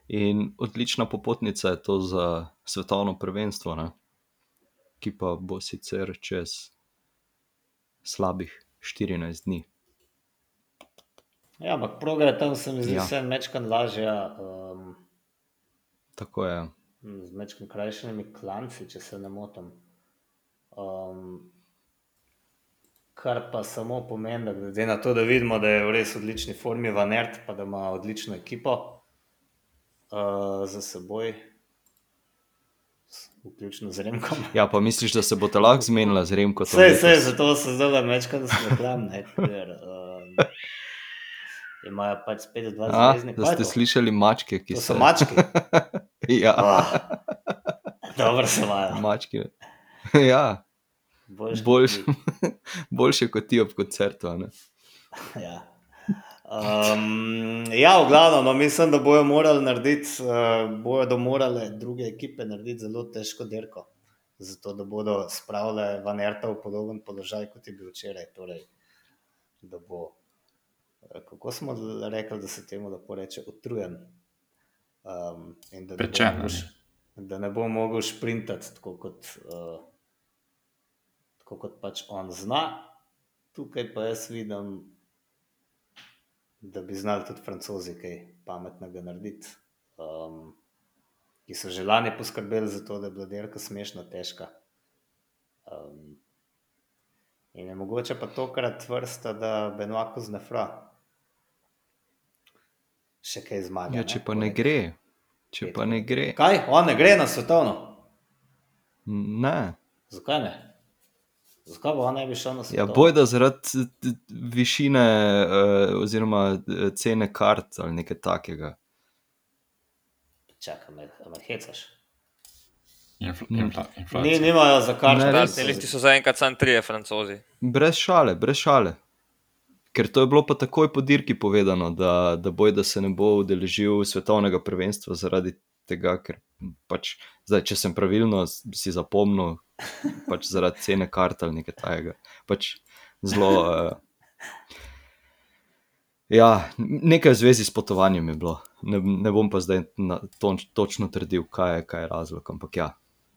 in odlična popotnica je to za svetovno prvenstvo, ne? ki pa bo sicer čez slabih 14 dni. Ja, ampak proga je tam, se mi zdi, ja. vse mečkan lažja. Um, Tako je. Z mečkan krajšimi klanci, če se ne motim. Um, kar pa samo pomeni, da glede na to, da vidimo, da je v res odlični formi Vanert, pa da ima odlično ekipo uh, za seboj. Vključno z Remkom. Ja, pa misliš, da se bo ta lahko zmenila z Remkom? Vse, vse, zato se zdaj večkrat smehljam, ker uh, imajo pač spet dva zvezdnika. Da ste slišali mačke, ki to so. So mačke. [laughs] ja. Oh, dobro se imajo. Mačke. [laughs] ja. Boljše, Boljš, [laughs] boljše kot ti ob koncertu. ja. Um, ja, v glavnem, no, mislim, da bojo morali narediti, uh, bojo morale druge ekipe narediti zelo težko dirko. Zato, da bodo spravile Vanerta v podoben položaj, kot je bil včeraj. Torej, da bo, kako smo rekli, da se temu lahko reče, utrujen. Um, in da, Pečen, da, da ne bo mogel sprintati tako kot. Uh, tako kot pač on zna. Tukaj pa jaz vidim, da bi znali tudi francozi kaj pametnega narediti. Um, ki so že lani poskrbeli za to, da je bila dirka smešna, težka. Um, in je mogoče pa tokrat vrsta, da Benoako znafra. Še kaj zmaga. Ja, če ne? pa ne gre. Če pa ne gre. Kaj? On ne gre na svetovno? Ne. Zakaj ne? Zakaj bo ne bi šel na svet? Ja, bojda zaradi višine uh, oziroma eh, cene kart ali nekaj takega. Čakaj, me, me hecaš. Inflacija. Ni, nimajo za karte. Celisti so zaenkrat samo trije francozi. Brez šale, brez šale. Ker to je bilo pa takoj po dirki povedano, da, da boj, da se ne bo udeležil svetovnega prvenstva zaradi tega, ker pač, zdaj, če sem pravilno si zapomnil, pač zaradi cene kart ali nekaj takega. Pač zelo. Uh, ja, nekaj v zvezi s potovanjem je bilo. Ne, ne bom pa zdaj na, toč, točno trdil, kaj je, kaj je razlog, ampak ja,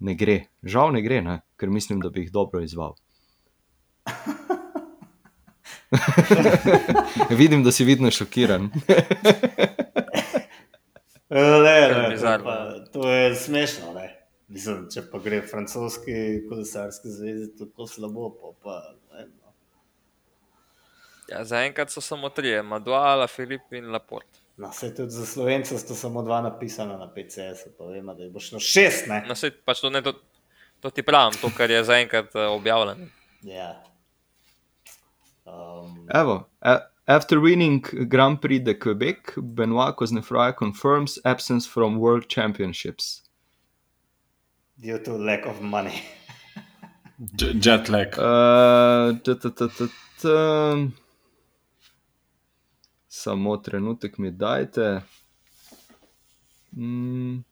ne gre. Žal ne gre, ne? ker mislim, da bi jih dobro izval. [laughs] Vidim, da si vidno šokiran. [laughs] Le, Kar ne, to, pa, to je smešno. Ne. Mislim, če pa gre francoski kolesarski zvezi tako slabo, pa, pa ne, no. Ja, Zaenkrat so samo trije, Maduala, Filip in Laport. No, se tudi za slovence sta samo dva napisana na PCS, pa vemo, da jih bo šlo šest. Ne? No, sej, pač to, ne, to, to ti pravim, to, kar je zaenkrat eh, objavljeno. Ja. Um, Evo, a- after winning Grand Prix de Quebec, Benoit Cosnefroy confirms absence from World Championships. due to lack of money. [laughs] J- Jet lag. Uh, t- t- t- t- t- Samo trenutek mi dajte. Mm.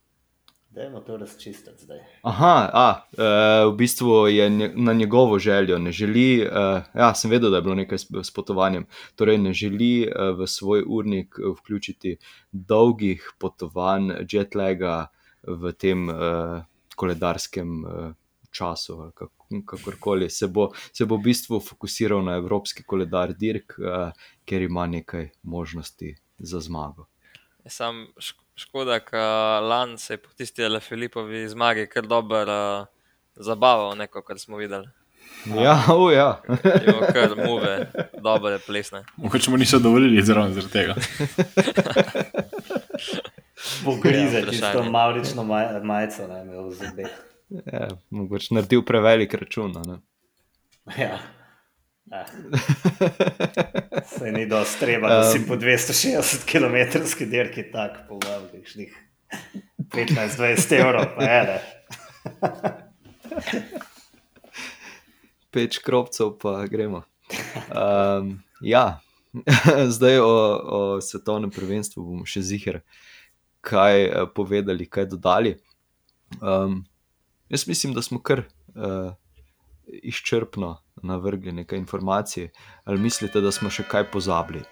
Dajmo to razčistiti zdaj. Aha, a, uh, v bistvu je nje, na njegovo željo, ne želi. Uh, ja, sem vedel, da je bilo nekaj s, s potovanjem. Torej, ne želi uh, v svoj urnik vključiti dolgih potovanj, jetlaga v tem uh, koledarskem uh, času. ali kak- Kakorkoli se bo, se bo v bistvu fokusiral na evropski koledar dirk, uh, ker ima nekaj možnosti za zmago. Sam škoda, ker Lan se je po tisti Le Filipovi zmagi kar dobro uh, zabaval, neko, kar smo videli. Ja, ja. Bilo kar muve, dobre plesne. Mogoče mu niso dovolili zraven zaradi tega. [laughs] Pogrize Ja, tisto vprašanje. maurično maj, majico, ne imel v zobeh. ja mogoče naredil prevelik račun. ne. Ja. [laughs] Ah. Se ni dosti treba, da si po 260 km dirki tak povabil, kakšnih 15-20 evrov, pa je ne. [laughs] Peč kropcev, pa gremo. Um, ja, [laughs] zdaj o, o svetovnem prvenstvu bomo še zihar kaj eh, povedali, kaj dodali. Um, jaz mislim, da smo kar uh, izčrpno navrgli nekaj informacij. Ali mislite, da smo še kaj pozabili?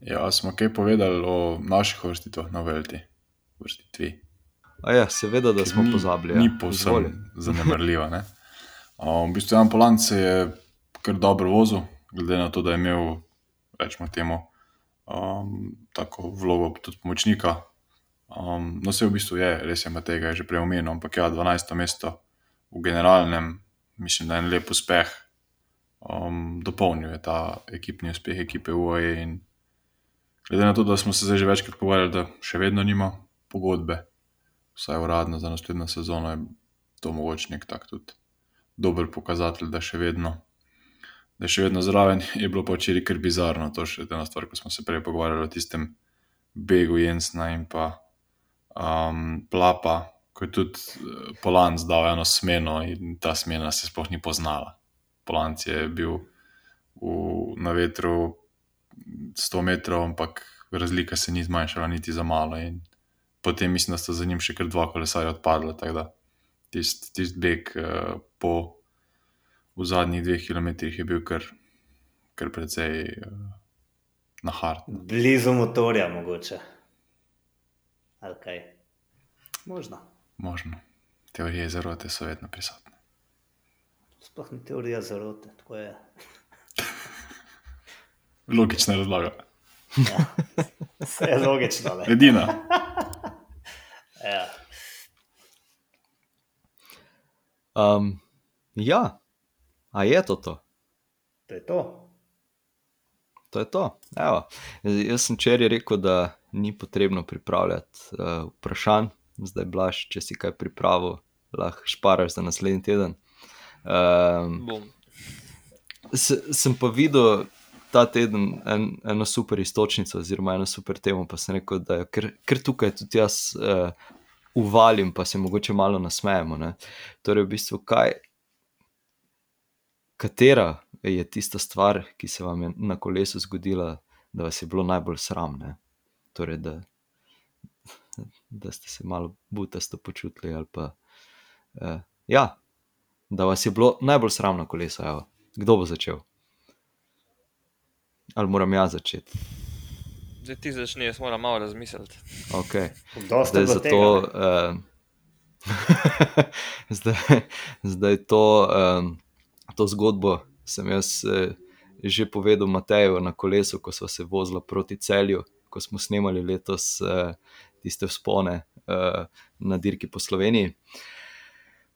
Ja, smo kaj povedali o naših vrstitvah na Velti. Vrstitvi. A ja, seveda, da smo ni, pozabili. Ni ja. Izvoli. povsem [laughs] zanemarljiva. ne. Um, v bistvu Jan Polanc se je kar dobro vozil, glede na to, da je imel, rečemo temu, um, tako vlogo tudi pomočnika. Um, no, se v bistvu je, res je, tega je že prej omenil, ampak ja, 12. mesto v generalnem, mislim, da je en lep uspeh. Um, dopolnil je ta ekipni uspeh ekipe UAE. In glede na to, da smo se zdaj že večkrat pogovarjali, da še vedno nima pogodbe, vsaj uradno za naslednjo sezono, je to mogoče nek tak tudi dober pokazatelj, da še vedno. Da je še vedno zraven, je bilo pa včeraj kar bizarno. To je še ena stvar, ko smo se prej pogovarjali o tistem begu Jensna in pa um, Plapa, ko je tudi eh, Polanc dal eno smeno in ta smena se sploh ni poznala. Polanc je bil v, na vetru 100 metrov, ampak razlika se ni zmanjšala niti za malo. In potem mislim, da sta za njim še kar dva kolesarja odpadla. Tako da tisti tist beg uh, po v zadnjih dveh kilometrih je bil kar, kar precej uh, nahard. Blizu motorja mogoče. Ali kaj? Možno. Možno. Teorije zarote so vedno prisotne. Sploh ni teorija zarote, tako je. Logična razlaga. Vse je logično. Ne? Edina. Ja. Um, ja, a je to to? To je to. To je to. Evo. Jaz sem včeraj rekel, da ni potrebno pripravljati uh, vprašanj, zdaj blaš, če si kaj pripravil, lahko šparaš za naslednji teden. Um, Bum. se, sem pa videl ta teden en, eno super istočnico, oziroma eno super temo, pa sem rekel, da jo ker, ker tukaj tudi jaz uh, uvalim, pa se mogoče malo nasmejemo. Ne? Torej, v bistvu, kaj, katera je tista stvar, ki se vam je na kolesu zgodila, da vas je bilo najbolj sram. Ne? Torej, da da ste se malo butasto počutili. ali Pa, uh, ja, da vas je bilo najbolj sram na kolesa. Evo. Kdo bo začel? Ali moram jaz začeti? Zdaj ti začni, jaz moram malo razmisliti. Okay. Zdaj, je bilo zato, tega, ne. uh, [laughs] zdaj, zdaj to, um, to zgodbo sem jaz uh, že povedal Mateju na kolesu, ko smo se vozili proti celju, ko smo snemali letos uh, tiste spone uh, na dirki po Sloveniji.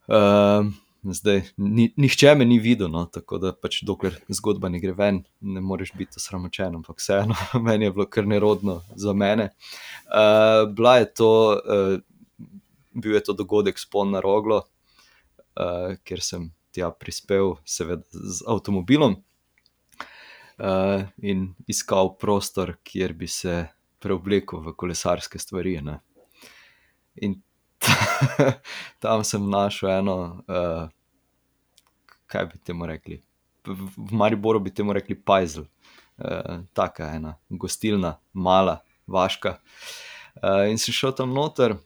Uh, zdaj, ni, nihče me ni videl, no, tako da pač dokler zgodba ne gre ven, ne moreš biti osramočen, ampak vseeno, [laughs] meni je bilo kar nerodno za mene. Uh, bila je to, uh, bil je to dogodek spon na roglo, uh, kjer sem tja prispel, seveda z avtomobilom. Uh, in iskal prostor, kjer bi se preoblekel v kolesarske stvari. Ne. In [laughs] tam sem našel eno, uh, kaj bi temu rekli. V Mariboru bi temu rekli pajzel, uh, taka ena gostilna, mala, vaška. Uh, in sem šel tam noter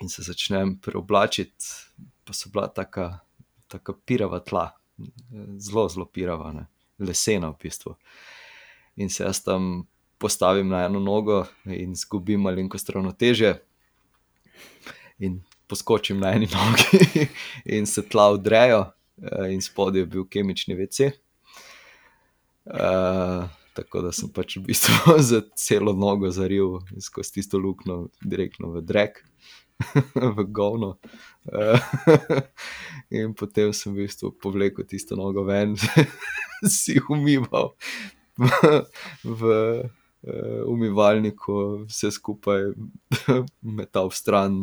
in se začnem preoblačiti, pa so bila taka, taka pirava tla, zelo, zelo pirava, ne? lesena v bistvu. In se jaz tam postavim na eno nogo in izgubim malenkost ravnoteže, in poskočim na eni [laughs] nogi, in se tla udrejo, eh, in spodaj je bil kemični WC. Uh, tako da sem pač v bistvu [laughs] za celo nogo zaril skozi tisto luknjo, direktno v drek, [laughs] v govno. Uh, in potem sem v bistvu povlekel tisto nogo ven, si umival v uh, umivalniku, vse skupaj [laughs] metal v stran,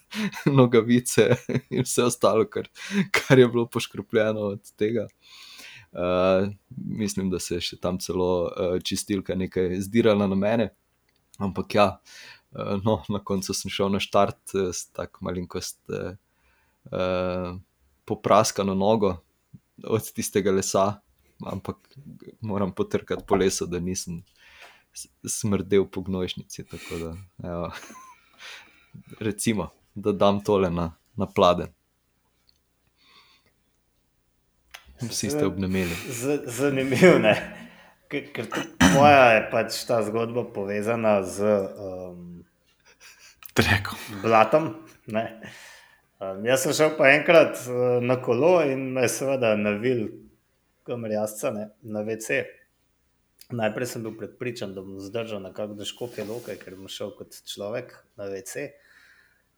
[laughs] nogavice in vse ostalo, kar, kar je bilo poškropljeno od tega. Uh, mislim, da se je še tam celo uh, čistilka nekaj zdirala na mene, ampak ja, uh, no, na koncu sem šel na štart uh, s tako malenkost uh, uh, popraskano nogo od tistega lesa, ampak moram potrkati po lesu, da nisem smrdel po gnojšnici. Tako da, evo, recimo, da dam tole na, na pladen. Vsi ste obnemeli. Zanimivo je, ker, moja je pač ta zgodba povezana z um, Treko. blatom. Ne. Um, jaz sem šel pa enkrat uh, na kolo in me je seveda navil, kamor jazca, ne, na WC. Najprej sem bil prepričan, da bom zdržal nekako do škofje loke, ker bom šel kot človek na WC. Uh,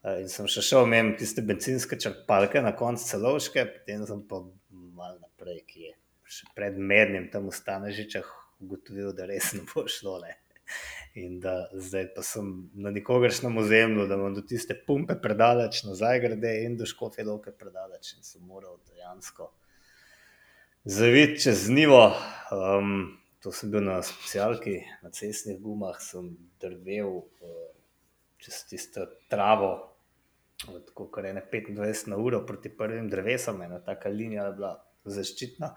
In sem še šel, imam tiste benzinske črpalke na koncu celovške, potem sem pa malo naprej, ki je še pred mednim tam v Stanežičah ugotovil, da res ne bo šlo. Ne. In da zdaj pa sem na nikogaršnem ozemlju, da imam do tiste pumpe predaleč, nazaj grede in do škofje loke predaleč. In sem moral dejansko zaviti čez nivo. Um, to sem bil na specialki, na cestnih gumah, sem drvel uh, čez tisto travo, tako kar je ne 25 na uro proti prvim drevesom, ena taka linija je bila zaščitna.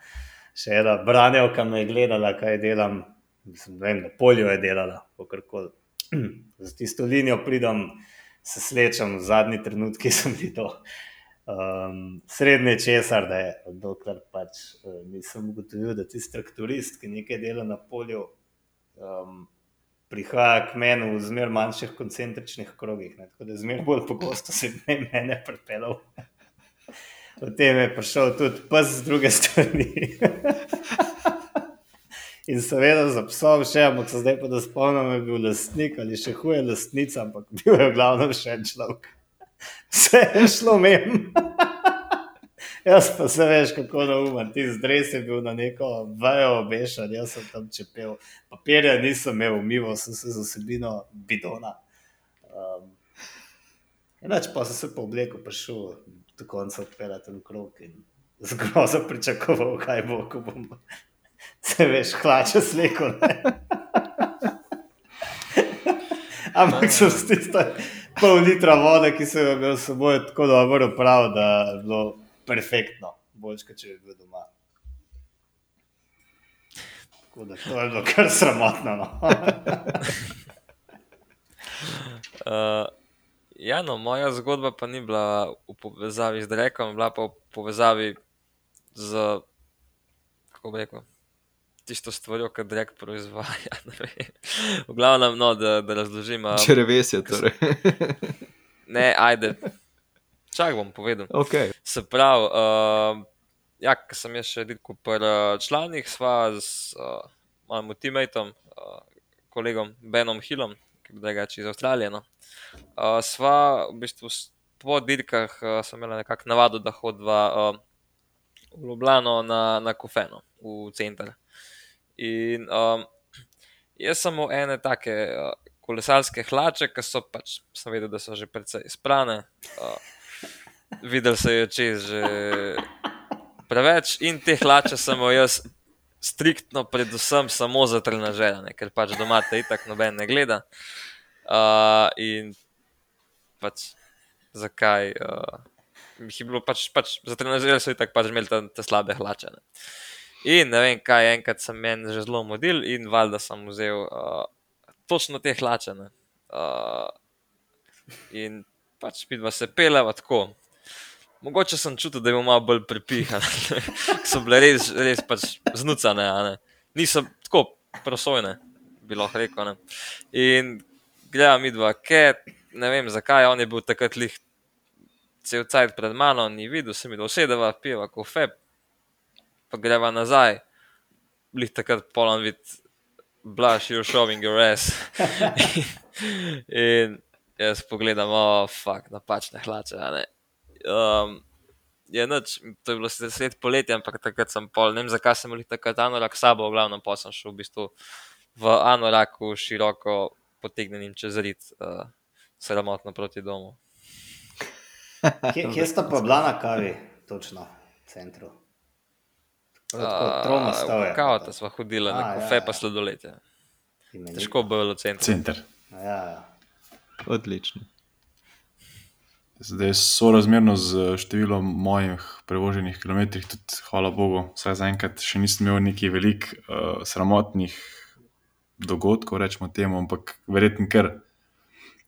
Še ena branjavka me je gledala, kaj delam, mislim, vem, na polju je delala, kakorkoli. [clears throat] Za tisto linijo pridem, se slečem, v zadnji trenutki sem to. Um, srednje česar, da je, dokler pač uh, nisem ugotovil, da tisti traktorist, ki nekaj dela na polju, um, prihaja k meni v zmer manjših koncentričnih krogih. Ne? Tako da zmer bolj pogosto se je mene pripeljal. Potem je prišel tudi pes z druge strani. [laughs] In seveda za psom še, ampak se zdaj pa da spomnim, je bil lastnik ali še huje lastnica, ampak bil je v glavnem še en človek. [laughs] Vse je šlo mem. [laughs] Jaz pa se veš, kako naumen, ti zdres je bil na neko vajo obešen, jaz sem tam čepel. Papirja nisem imel, umival sem se z osebino bidona. Um, Enač pa sem se po obleku prišel do konca odpeljati v krog in zgrozo pričakoval, kaj bo, ko bom [laughs] se veš, hlače sleko. Ampak sem s tisto pol litra vode, ki sem jo imel s seboj, tako dobro upravil, da je bilo perfektno, boljš, kot če bi bil doma. Tako da to je bilo kar sramotno. No. Uh, [laughs] kofeno, moja zgodba pa ni bila v povezavi z Drekom, bila pa v povezavi z, kako bi rekel, tisto stvarjo, ki Drek proizvaja. [laughs] V glavnem, no, da, da razložim. a, Črevesje, torej. [laughs] Ne, ajde. Čak bom povedal. ok. Se pravi, uh, ja, ko sem jaz še delal pri uh, članih, sva z uh, mojim teammatom, uh, kolegom Benom Hillom, ki je drugače iz Avstralije. No. Uh, sva v bistvu po dirkah uh, sem imela nekako navado, da hodva uh, v Ljubljano na, na kofeno, v center. In um, jaz sem v ene take uh, kolesarske hlače, ki so pač, sem vedel, da so že precej sprane. Uh, videl se je čez že preveč in te hlače sem imel jaz striktno, predvsem samo za trenažeranje, ker pač doma te itak noben ne gleda. Uh, in pač zakaj? Uh, jih je bilo pač, pač za trenažerje so itak pač imeli te, te slabe hlače. Ne. In ne vem kaj, enkrat sem meni že zelo modil in valjda sem vzel uh, točno te hlače. Uh, in pač vidva se peleva tako. Mogoče sem čutil, da je malo bolj pripihan, [laughs] so bile res, res pač znucane, niso tako prosojne, bi lahko rekel. Ne. In gledam, mi dva, ker ne vem zakaj, on je bil takrat lih cel cajt pred mano, ni videl, se mi da usedeva, pijeva kofe, pa greva nazaj. Lih takrat polon vid, blush, you're showing your ass. [laughs] in jaz pogledam, oh, fuck, napačne hlače. a ne. Um, je noč, to je bilo sred poletja, ampak takrat sem pol, ne vem zakaj sem imel takrat anorak sabo, v glavnem pa sem šel v bistvu v anoraku široko potegnenim čez rit, uh, sramotno proti domu. Kje, kje sta pa bila na kavi, točno v centru? Troma stave. Kakao smo hodili, na A, ja, kofe ja. pa sladoletje. Težko bo bilo centru. Center. Ja, ja. Odlično. Zdaj, sorazmerno z številom mojih prevoženih kilometrih, tudi hvala Bogu, vsaj zaenkrat še nisem imel nekih velik uh, sramotnih dogodkov, rečemo temu, ampak verjetno ker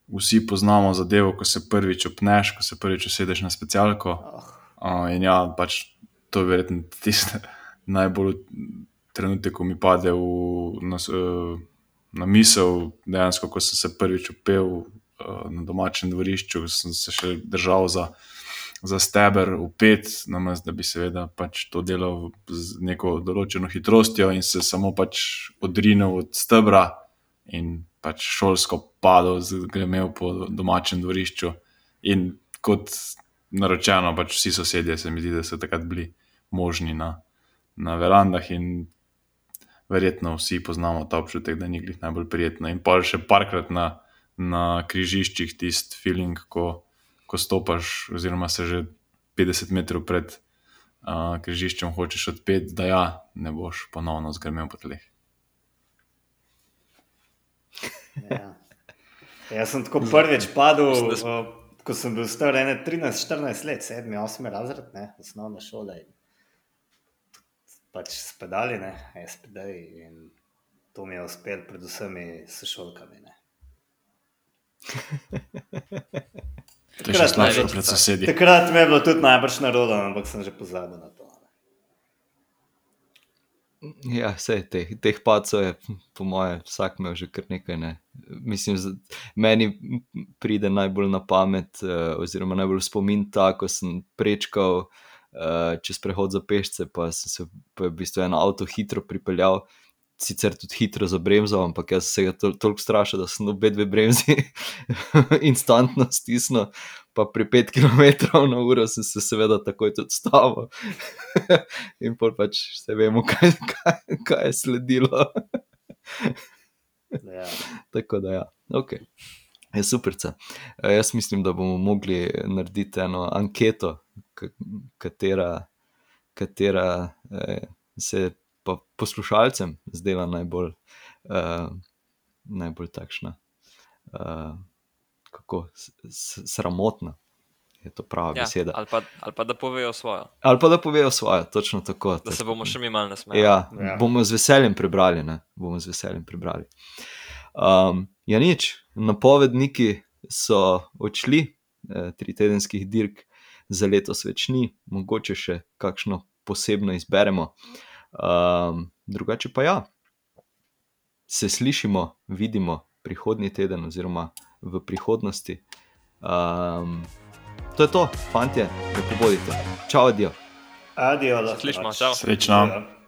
vsi poznamo zadevo, ko se prvič opneš, ko se prvič usedeš na specialko. Uh, in ja, pač to je verjetno tisti najbolj trenutek, ko mi pade v, na, eh, na misel, dejansko, ko sem se prvič upel uh, na domačem dvorišču, sem se še držal za, za steber, upet, namesto da bi seveda pač to delal z neko določeno hitrostjo in se samo pač odrinil od stebra in pač šolsko padel, z- gremel po domačem dvorišču. In kot naročeno, pač vsi sosedje, se mi zdi, da so takrat bili možni na, na verandah in verjetno vsi poznamo ta občutek, da ni glih najbolj prijetno. In pa še parkrat na, na križiščih tisti feeling, ko, ko stopaš, oziroma se že 50 metrov pred uh, križiščem hočeš odpeti, da ja, ne boš ponovno zgrmel po tleh. ja. Jaz sem tako prvič padel, uh, ko sem bil star ene 13-14 let, 7-8 razred, ne, osnovna šola. In pač s pedali, ne, SPD in to mi je uspelo, predvsem s šolkami. Ne. [laughs] To je še Takrat slabše največ pred sosedi. Takrat mi je bilo tudi najbrž narodno, ampak sem že pozabil na to. ne. Ja, vse teh, teh pacov je, po moje, vsak imel že kar nekaj. Ne. Mislim, z, meni pride najbolj na pamet, uh, oziroma najbolj spomin ta, ko sem prečkal uh, čez prehod za pešce, pa sem se pa v bistvu en avto hitro pripeljal. Sicer tudi hitro zabremzal, ampak jaz se ga tol toliko strašil, da sem obe dve bremzi [laughs] instantno stisnil, pa pri 5 km na uro sem se seveda takoj tudi stavil. [laughs] In pol pač se vemo, [laughs] kaj, kaj, kaj je sledilo. Ja. Tako da, ja, ok. Je super. Jaz mislim, da bomo mogli narediti eno anketo, katera, katera eh, se pa poslušalcem zdela najbolj, uh, najbolj takšna, uh, kako sramotna. Je to prava Ja, beseda. ali, pa, ali pa da povejo svojo, Ali pa da povejo svojo, točno tako. da se bomo še mi malo nasmejali. Ja, Ja. ja. bomo z veseljem prebrali. Ne? Bomo z veseljem prebrali. Um, ja, nič, napovedniki so odšli, eh, tri tedenskih dirk za letos več ni, mogoče še kakšno posebno izberemo. Um, drugače pa ja, se slišimo, vidimo prihodnji teden, oziroma v prihodnosti. Um, to je to, fantje, lepo bodite. Čau, adijo. Adijo, Slišimo, čau. Srečno. Ja.